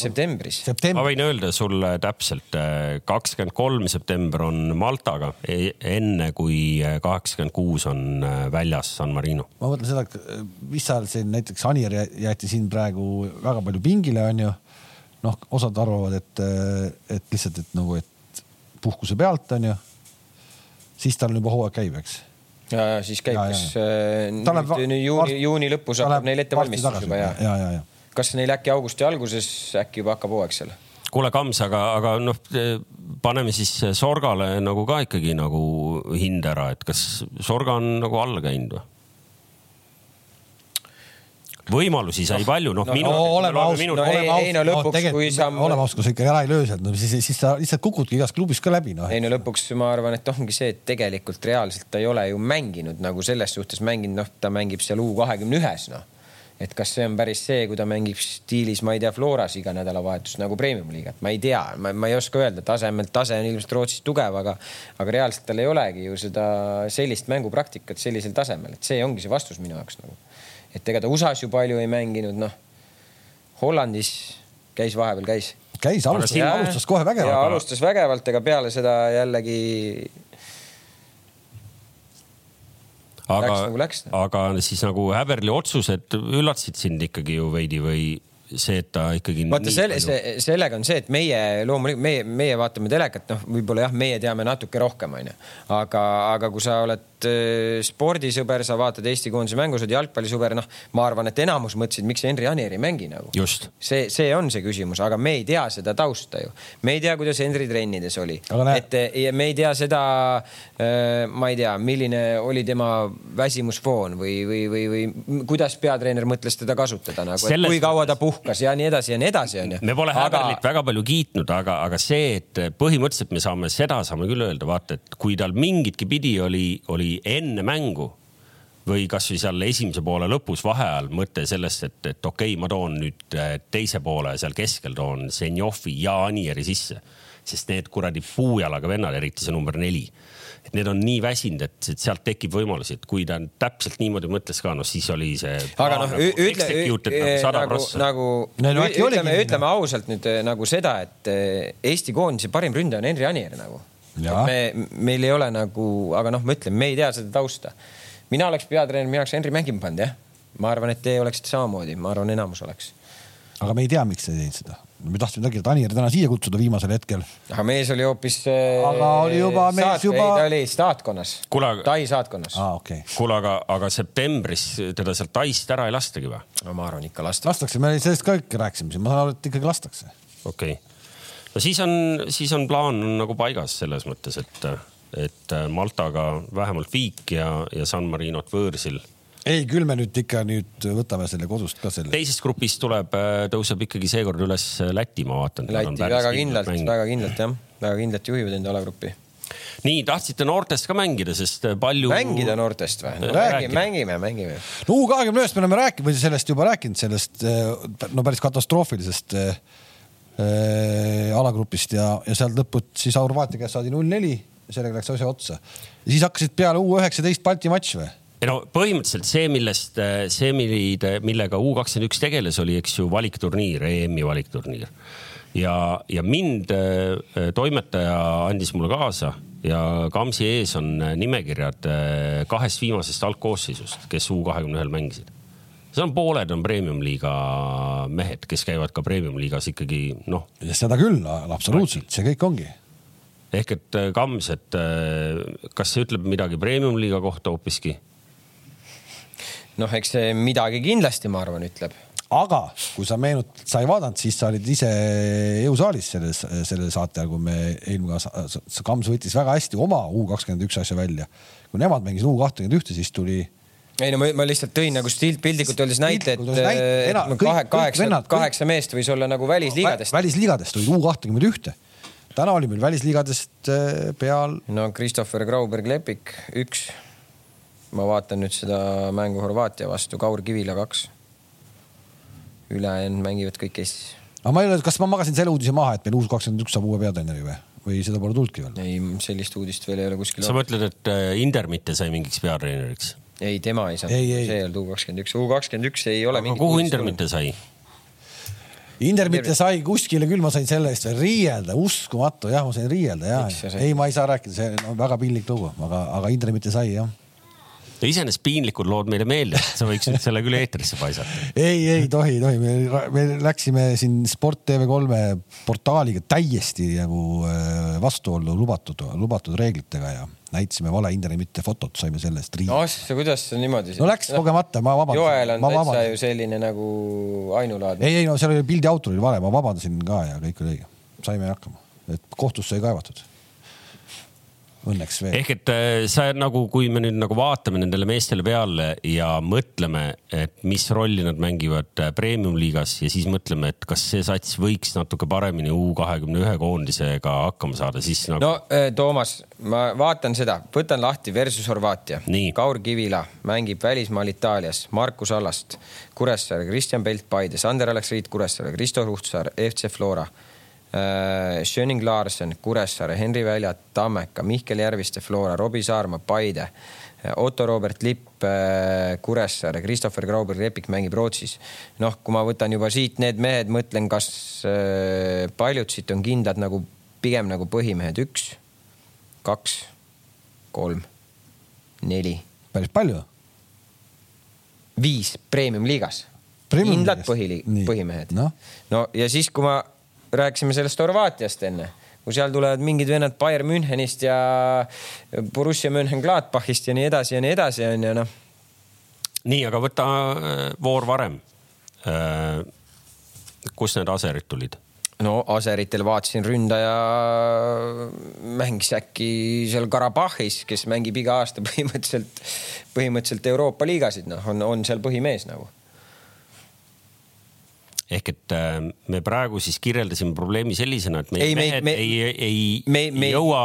septembris. September. ma võin öelda sulle täpselt, äh, kakskümmend kolm september on Maltaga, e-, enne kui äh, kaheksakümmend kuus on äh, väljas San Marino. ma mõtlen seda, mis seal siin näiteks Anier jäeti siin praegu väga palju pingile, onju. noh, osad arvavad, et, et lihtsalt, et nagu, et puhkuse pealt onju siis tal juba hooaeg käib, eks. ja, ja siis käib, kas äh, nüüd, nüüd juuni, juuni lõpus hakkab neil ettevalmistus juba ja, ja, ja, ja. kas neil äkki augusti alguses äkki juba hakkab hooaeg seal? kuule, Kams, aga, aga noh, paneme siis Sorgale nagu ka ikkagi nagu hind ära, et kas Sorga on nagu alla käinud või? Võimalusi sai palju, noh no, minu no,. oleme ausad, no, ei, ei no lõpuks no,, kui sa. oleme ausad, kui sa ikka ära ei löö sealt, no siis, siis sa lihtsalt kukudki igast klubist ka läbi, noh. ei no lõpuks ma arvan, et ongi see, et tegelikult reaalselt ta ei ole ju mänginud nagu selles suhtes mänginud, noh, ta mängib seal U kahekümne ühes, noh et kas see on päris see, kui ta mängib stiilis, ma ei tea, Floras iga nädalavahetus nagu premium liigat, ma ei tea, ma ei oska öelda, tasemelt tase on ilmselt Rootsis tugev, aga, aga reaalselt tal ei olegi ju seda sellist mängupraktikat sellisel tasemel, et see ongi see vastus minu jaoks nagu et ega ta USA-s ju palju ei mänginud, noh. Hollandis käis vahepeal, käis. käis, alustas, alustas kohe vägevalt. alustas vägevalt, ega peale seda jällegi. aga, nagu aga siis nagu Häberli otsused üllatasid sind ikkagi ju veidi või see, et ta ikkagi. vaata selle, see, sellega on see, et meie loomulikult meie, meie vaatame telekat, noh, võib-olla jah, meie teame natuke rohkem, onju. aga, aga kui sa oled äh, spordisõber, sa vaatad Eesti koondise mängu, sa oled jalgpallisõber, noh, ma arvan, et enamus mõtlesid, miks Henri Anier ei mängi nagu. see, see on see küsimus, aga me ei tea seda tausta ju. me ei tea, kuidas Henri trennides oli. et me ei tea seda, äh, ma ei tea, milline oli tema väsimusfoon või, või, või, või kuidas peatreener mõtles teda kasutada nagu, et kui kaua ta puhkas ja nii edasi ja nii edasi, onju. me pole aga... Häberlit väga palju kiitnud, aga, aga see, et põhimõtteliselt me saame seda, saame küll öelda, vaata, et kui tal mingitki pidi oli, oli enne mängu või kasvõi seal esimese poole lõpus vaheajal mõte sellest, et, et okei okay,, ma toon nüüd äh, teise poole seal keskel toon Zenjovi ja Anieri sisse, sest need kuradi puujalaga vennad, eriti see number neli et need on nii väsinud, et sealt tekib võimalusi, et kui ta täpselt niimoodi mõtles ka, noh siis oli see. aga noh, ütle, nagu, nagu no, no, ütleme, ütleme ausalt nüüd eh, nagu seda, et eh, Eesti koondise parim ründaja on Henri Anier nagu. Me, meil ei ole nagu, aga noh, ma ütlen, me ei tea seda tausta. mina oleks peatreener, mina oleks Henri mängima pannud jah. ma arvan, et te oleksite samamoodi, ma arvan, enamus oleks. aga me ei tea, miks te ei teinud seda me tahtsime tegelikult Anieri täna siia kutsuda viimasel hetkel. aga mees oli hoopis. Äh, aga oli juba mees saat, juba. ta oli saatkonnas, Tai saatkonnas ah,. Okay. kuule, aga, aga septembris teda sealt Taist ära ei lastagi või? no ma arvan ikka lastakse. lastakse, me sellest ka ikka rääkisime, ma saan aru, et ikkagi lastakse. okei okay., no siis on, siis on plaan on nagu paigas selles mõttes, et, et Maltaga vähemalt viik ja, ja San Marinot võõrsil ei, küll me nüüd ikka nüüd võtame selle kodust ka selle. teisest grupist tuleb, äh, tõuseb ikkagi seekord üles Läti, ma vaatan. Läti väga kindlalt, väga kindlalt jah, väga kindlalt juhivad enda alagruppi. nii, tahtsite noortest ka mängida, sest palju. mängida noortest või no,? räägime, mängime, mängime. no U kahekümne ühest me oleme rääkinud või sellest juba rääkinud, sellest no päris katastroofilisest äh, alagrupist ja, ja sealt lõpuks siis Horvaatia käest saadi null neli, sellega läks asja otsa. ja siis hakkasid peale U üheksateist Balti matš või? ei no põhimõtteliselt see, millest, see, millide, millega U kakskümmend üks tegeles, oli, eks ju, valikturniir, EM-i valikturniir. ja, ja mind äh, toimetaja andis mulle kaasa ja Kamsi ees on nimekirjad äh, kahest viimasest algkoosseisust, kes U kahekümne ühel mängisid. Seal on pooled on premium-liiga mehed, kes käivad ka premium-liigas ikkagi noh. seda küll, absoluutselt, see kõik ongi. ehk et äh, Kams, et äh, kas see ütleb midagi premium-liiga kohta hoopiski? noh, eks see midagi kindlasti, ma arvan, ütleb aga kui sa meenutad, sa ei vaadanud, siis sa olid ise jõusaalis selles, sellel saate ajal, kui me eelmine aasta, Kams võttis väga hästi oma U kakskümmend üks asja välja. kui nemad mängisid U kahtekümmend ühte, siis tuli ei no ma, ma lihtsalt tõin nagu stilt piltlikult öeldes näite, et näite, kahe, kaheksa, kaheksa meest võis olla nagu välisliigadest. välisliigadest olid U kahtekümmend ühte. täna oli meil välisliigadest äh, peal. no Christopher Grauberg Lepik üks. ma vaatan nüüd seda mängu Horvaatia vastu, Kaur Kivila kaks. ülejäänud mängivad kõik Eestis. aga ma ei ole, kas ma magasin selle uudise maha, et meil uus kakskümmend üks saab uue peatreeneri või? või seda pole tulnudki veel? ei, sellist uudist veel ei ole kuskil. sa mõtled, et äh, Indermitte sai mingiks peatreeneriks? Ei, tema ei saanud, see ei olnud U kakskümmend üks, U kakskümmend üks ei ole. aga kuhu Indermitte sai? Indermitte sai kuskile küll, ma sain selle eest veel riielda, uskumatu, jah, ma sain riielda ja. ei, ma ei saa rääkida, see on väga piinlik lugu, aga, aga Indermitte sai jah no iseenesest piinlikud lood meile meeldivad, sa võiks nüüd selle küll eetrisse paisata. ei, ei tohi, tohi, me läksime siin Sport TV3 portaaliga täiesti nagu äh, vastuollu lubatud, lubatud reeglitega ja näitasime valehindele, mitte fotot, saime selle eest riigi. no kuidas see niimoodi? no läks kogemata, ma vabandan. Joel on täitsa ju selline nagu ainulaadne. ei, ei no seal oli pildi autor oli vale, ma vabandasin ka ja kõik oli õige, saime hakkama, et kohtusse ei kaevatud õnneks veel. ehk et äh, sa nagu, kui me nüüd nagu vaatame nendele meestele peale ja mõtleme, et mis rolli nad mängivad äh, premium-liigas ja siis mõtleme, et kas see sats võiks natuke paremini U kahekümne ühe koondisega hakkama saada, siis nagu. no äh, Toomas, ma vaatan seda, võtan lahti versus Horvaatia. Kaur Kivila mängib välismaal Itaalias, Markus Allast, Kuressaare, Kristjan Pelt Paides, Ander Alex Riit Kuressaare, Kristo Ruhtsaar, FC Flora Schöning Larsen, Kuressaare, Henri Väljat, Tammeka, Mihkel Järviste, Flora, Robbie Saarma, Paide, äh, Otto Robert Lipp, äh, Kuressaare, Christopher Grauber, Lepik mängib Rootsis. noh, kui ma võtan juba siit need mehed, mõtlen, kas paljud siit on kindlad nagu pigem nagu põhimehed, üks, kaks, kolm, neli. päris palju. viis premium-liigas kindlad põhili-, põhimehed. no. no ja siis, kui ma rääkisime sellest Horvaatiast enne, kui seal tulevad mingid vennad Bayern Münchenist ja Borussia Mönchengladbachist ja nii edasi ja nii edasi onju noh. nii, aga võta äh, voor varem. Äh, kust need aserid tulid? no aseritel vaatasin ründaja mängis äkki seal Karabahhis, kes mängib iga aasta põhimõtteliselt, põhimõtteliselt Euroopa liigasid, noh, on, on seal põhimees nagu ehk et äh, me praegu siis kirjeldasime probleemi sellisena, et meie ei, mehed me, ei, ei, ei, me, me, ei jõua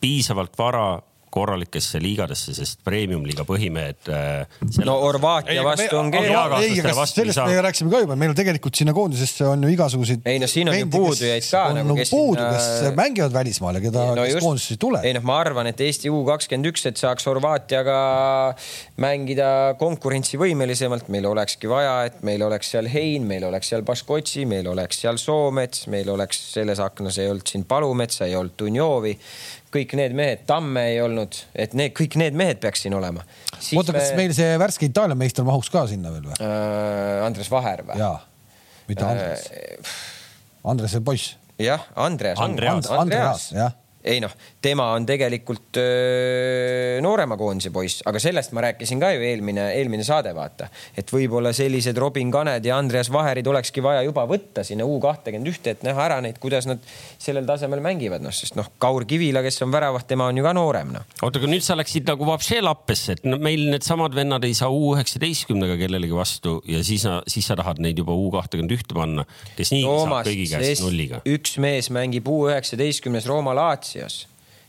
piisavalt vara korralikesse liigadesse, sest premium-liiga põhimehed äh,. no Horvaatia vastu on keeruline. ei, aga sellest me rääkisime ka juba, meil on tegelikult sinna koondisesse on ju igasuguseid. ei no siin on ju puudujaid ka. on nagu, puudu, kes mängivad välismaal ja keda no, koondisesse ei tule. ei noh, ma arvan, et Eesti U kakskümmend üks, et saaks Horvaatiaga mängida konkurentsivõimelisemalt, meil olekski vaja, et meil oleks seal Hein, meil oleks seal Baskotsi, meil oleks seal Soomets, meil oleks selles aknas ei olnud siin Palumetsa, ei olnud Dunjovi kõik need mehed, Tamme ei olnud, et need kõik need mehed peaks siin olema. oota, kas me... meil see värske Itaalia meister mahuks ka sinna veel või äh,? Andres Vaher või? jaa, mitte Andres äh,. Andres on poiss. jah, Andreas. Andreas, Andreas, Andreas, jah ei noh, tema on tegelikult öö, noorema koondise poiss, aga sellest ma rääkisin ka ju eelmine, eelmine saade, vaata. et võib-olla sellised Robin Kaned ja Andreas Vaherid olekski vaja juba võtta sinna U kahtekümmend ühte, et näha ära neid, kuidas nad sellel tasemel mängivad, noh, sest noh, Kaur Kivila, kes on väravat, tema on ju ka noorem, noh. oota, aga nüüd sa läksid nagu vapšee lappesse, et no, meil needsamad vennad ei saa U üheksateistkümnega kellelegi vastu ja siis, siis sa tahad neid juba U kahtekümmend ühte panna, kes nii saab kõigi käest nulliga. üks mees mängib U üheksateistkümnes Rooma Laats Latsios,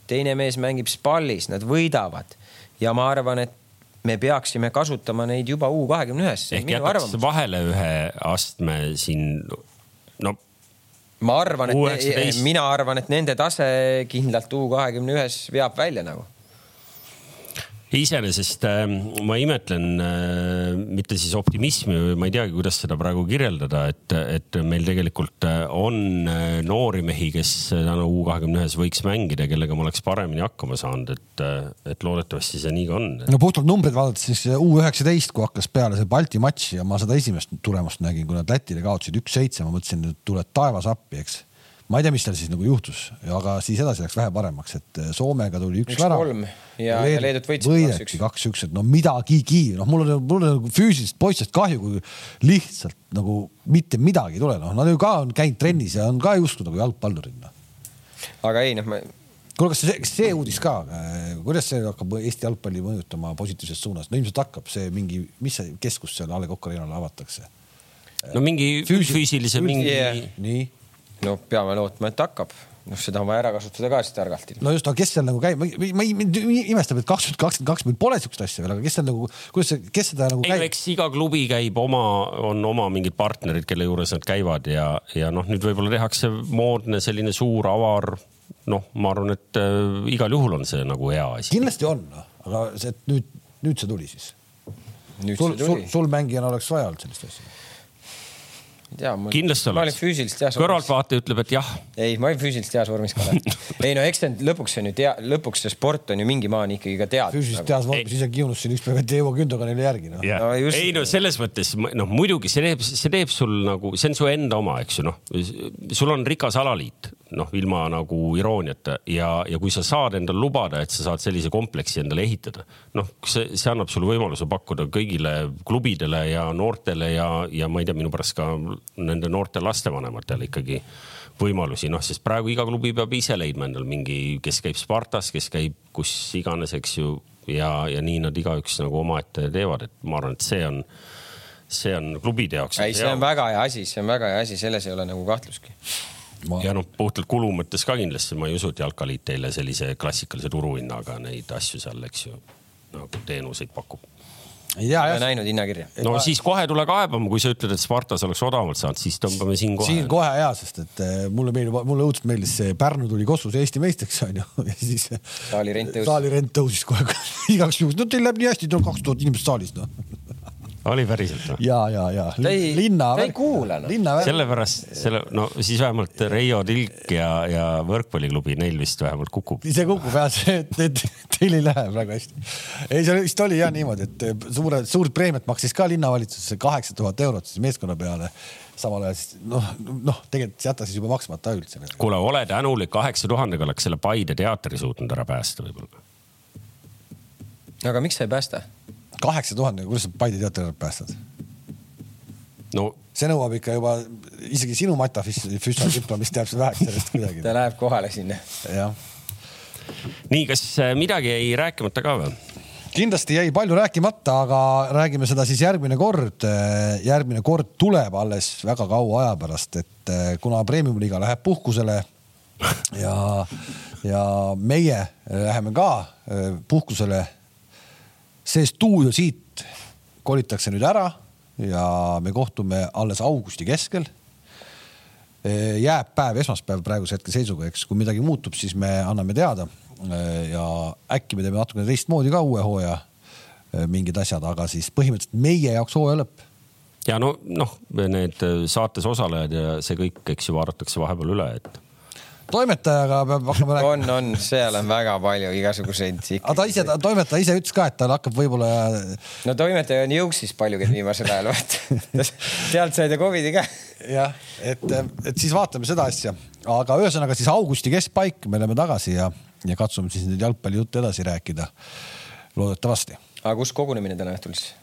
teine mees mängib Spallis, nad võidavad ja ma arvan, et me peaksime kasutama neid juba U kahekümne ühes. ehk jätaks vahele ühe astme siin, no. ma arvan, et mina arvan, et nende tase kindlalt U kahekümne ühes veab välja nagu iseenesest äh, ma imetlen äh, mitte siis optimismi või ma ei teagi, kuidas seda praegu kirjeldada, et, et meil tegelikult äh, on äh, noori mehi, kes täna U kahekümne ühes võiks mängida, kellega ma oleks paremini hakkama saanud, et, et loodetavasti see nii ka on. no puhtalt numbreid vaadates siis U üheksateist, kui hakkas peale see Balti matš ja ma seda esimest tulemust nägin, kui nad Lätile kaotasid üks-seitse, ma mõtlesin, et tuleb taevas appi, eks ma ei tea, mis seal siis nagu juhtus, aga siis edasi läks vähe paremaks, et äh, Soomega tuli üks, üks värav. ja, ja Leedut võitsid võideti kaks-üks, et no midagigi, noh, mul on, mul on nagu füüsilisest poistest kahju, kui lihtsalt nagu mitte midagi ei tule, noh, nad ju ka on käinud trennis ja on ka justkui nagu jalgpallurid, noh. aga ei, noh, ma kuule, kas see, kas see uudis ka, kuidas see hakkab Eesti jalgpalli mõjutama positiivses suunas? no ilmselt hakkab see mingi, mis see keskus seal A Le Coq Arena'le avatakse? no mingi Füüsi... füüsilise mingi Yeah. nii no peame lootma, et hakkab. noh, seda on vaja ära kasutada ka siis targalt. no just, aga kes seal nagu käib, ma, imestab, et kakskümmend kakskümmend kaks meil pole siukest asja veel, aga kes seal nagu, kuidas see, kes seda nagu ei, käib? eks iga klubi käib oma, on oma mingid partnerid, kelle juures nad käivad ja, ja noh, nüüd võib-olla tehakse moodne selline suur avar. noh, ma arvan, et äh, igal juhul on see nagu hea asi. kindlasti on, noh, aga see, et nüüd, nüüd see tuli siis. nüüd sul, see sul, tuli. sul mängijana oleks vaja olnud sellist asja. Ei tea, ma, kindlasti ma olin oleks. füüsiliselt heas kõrvaltvaataja ütleb, et jah, ei, ma olin füüsiliselt heas vormis ka. ei no eks see lõpuks on ju tea-, lõpuks see sport on ju mingi maani ikkagi ka teadus. füüsiliselt heas vormis, isegi kiunustasin ükspäev, et Eevo Gündoganile järgi, noh. Yeah. No just- ei no selles mõttes noh, muidugi see teeb, see teeb sul nagu, see on su enda oma, eks ju noh. sul on rikas alaliit, noh ilma nagu irooniata ja, ja kui sa saad endale lubada, et sa saad sellise kompleksi endale ehitada, noh, see, see annab sulle võimaluse pakkuda kõigile klubidele ja noortele ja, ja ma ei tea, minu pärast ka nende noorte lastevanematele ikkagi võimalusi, noh, sest praegu iga klubi peab ise leidma endale mingi, kes käib Spartas, kes käib kus iganes, eks ju. ja, ja nii nad igaüks nagu omaette teevad, et ma arvan, et see on, see on klubide jaoks. ei, see on väga hea asi, see on väga hea asi, selles ei ole nagu kahtlustki. Ja noh, puhtalt kulu mõttes ka kindlasti ma ei usu, et jalkaliit teile sellise klassikalise turuhinnaga neid asju seal, eks ju, nagu teenuseid pakub. ei tea jah, näinud hinnakirja. no siis kohe tule kaebama, kui sa ütled, et Spartas oleks odavamalt saanud, siis tõmbame siin kohe. siin kohe hea, sest et eh, mulle meeldib, mulle õudselt meeldis see Pärnu tuli Kossus Eesti meistriks (laughs) onju ja siis. Saali rent tõusis. saali rent tõusis kohe (laughs) igaks juhuks, no teil läheb nii hästi, tuleb kaks tuhat inimest saalis noh. Oli päriselt või? ja, ja, ja Ta ei- linna. ta ei kuula, noh. linna värk. sellepärast selle, no siis vähemalt Reio Tilk ja, ja võrkpalliklubi, neil vist vähemalt kukub. see kukub jah, see, et, et teil ei lähe praegu hästi. ei, see vist oli jah niimoodi, et suured, suurt preemiat maksis ka linnavalitsus kaheksa tuhat eurot siis meeskonna peale. samal ajal siis noh, noh, tegelikult jäta siis juba maksmata üldse. kuule, ole tänulik, kaheksa tuhandega oleks selle Paide teatri suutnud ära päästa võib-olla. aga miks sa ei päästa? Kaheksa tuhandega, kuidas sa Paide teatri ära päästad? no see nõuab ikka juba isegi sinu matafüssadiplomist jääb see väheks sellest kuidagi. ta läheb kohale sinna. jah, nii, kas äh, midagi jäi rääkimata ka või? kindlasti jäi palju rääkimata, aga räägime seda siis järgmine kord. järgmine kord tuleb alles väga kaua aja pärast, et eh, kuna premium-liiga läheb puhkusele (laughs) ja, ja meie läheme ka puhkusele. See stuudio siit kolitakse nüüd ära ja me kohtume alles augusti keskel jääb päev, esmaspäev praeguse hetke seisuga, eks kui midagi muutub, siis me anname teada. ja äkki me teeme natukene teistmoodi ka uue hooaja mingid asjad, aga siis põhimõtteliselt meie jaoks hooaja lõpp. ja no noh, need saates osalejad ja see kõik, eks ju, vaadatakse vahepeal üle, et toimetajaga peab hakkama rääkima. on, on, seal on väga palju igasuguseid. aga ta ise, toimetaja ise ütles ka, et tal hakkab võib-olla. no toimetaja on jõuksis palju käinud viimasel ajal, vaata. (laughs) sealt sai ta Covidi ka. jah, et, et siis vaatame seda asja, aga ühesõnaga siis augusti keskpaik me oleme tagasi ja, ja katsume siis nüüd jalgpallijuttu edasi rääkida. loodetavasti. aga kus kogunemine täna õhtul siis?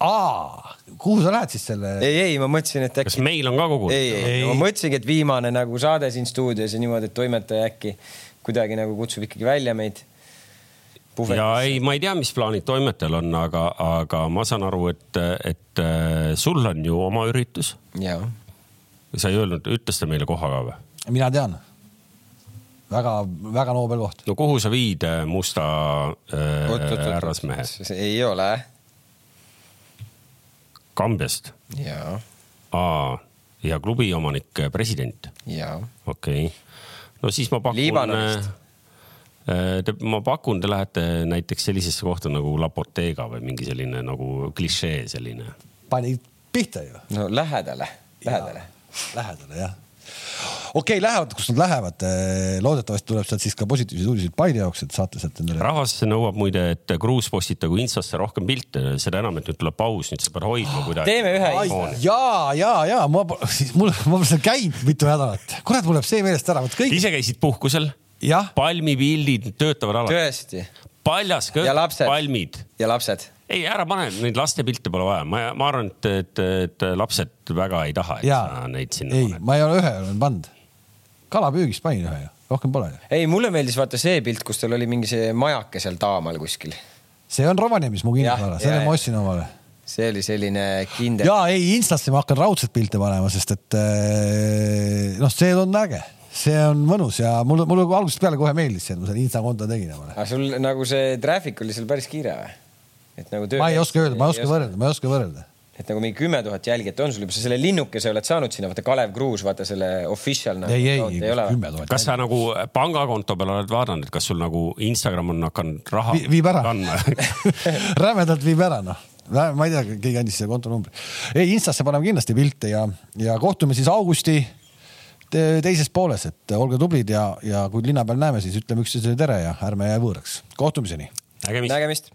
Aa, kuhu sa lähed siis selle? ei, ei, ma mõtlesin, et kas äkki. meil on ka kogunenud? ei, ei, ei., ma mõtlesingi, et viimane nagu saade siin stuudios ja niimoodi, et toimetaja äkki kuidagi nagu kutsub ikkagi välja meid. ja ei, ma ei tea, mis plaanid toimetajal on, aga, aga ma saan aru, et, et äh, sul on ju oma üritus. sa ei öelnud, ütles ta meile koha ka või? mina tean väga-väga noobel koht. no kuhu sa viid äh, musta äh, härrasmehe? ei ole. Kambjast? jaa. aa, ja klubi omanik, president? jaa. okei okay., no siis ma pakun. Liibanonist. Te, ma pakun, te lähete näiteks sellisesse kohta nagu La Bottega või mingi selline nagu klišee selline. panid pihta ju. no lähedale, lähedale. Lähedale jah okei okay,, lähevad, kus nad lähevad. loodetavasti tuleb sealt siis ka positiivseid uudiseid Paide jaoks, et saate sealt endale. rahvas nõuab muide, et Kruus postitagu Instasse rohkem pilte, seda enam, et nüüd tuleb paus, nüüd sa pead hoidma kuidagi. teeme ühe. ja, ja, ja ma, siis mul, ma pole seal käinud mitu nädalat. kurat, mul läheb see meelest ära, vot kõik. ise käisid puhkusel? palmipildid töötavad alati. tõesti. paljas kõht, palmid. ja lapsed ei, ära pane, neid lastepilte pole vaja, ma, ma arvan, et, et, et lapsed väga ei taha, et ja. sa neid sinna ei, paned. ma ei ole ühe olen pannud. kalapüügist panin ühe ju, rohkem pole. ei, mulle meeldis vaata see pilt, kus tal oli mingi see majake seal taamal kuskil. see on Rovaniemis mu kinnisvara, selle ma ostsin omale see oli selline kindel. ja ei, Instasse ma hakkan raudselt pilte panema, sest et eh, noh, see on äge see on mõnus ja mulle, mulle algusest peale kohe meeldis see, et ma selle Insta konto tegin omale. aga sul nagu see traffic oli seal päris kiire või? Et nagu töö. ma ei oska öelda, ma ei oska võrrelda, ma ei oska võrrelda et nagu mingi kümme tuhat jälgijat on sul juba, sa selle linnukese oled saanud sinna, vaata Kalev Kruus, vaata selle official nagu,. ei, ei, ei, kümme tuhat. kas sa nagu pangakonto peal oled vaadanud, et kas sul nagu Instagram on hakanud raha Vi, viib ära (laughs) rämedalt viib ära, noh ma ei tea, keegi andis selle kontonumbri. ei, Instasse paneme kindlasti pilte ja, ja kohtume siis augusti teises pooles, et olge tublid ja, ja kui linna peal näeme, siis ütleme üksteisele tere ja ärme jää võõraks. kohtumiseni. nägemist, nägemist..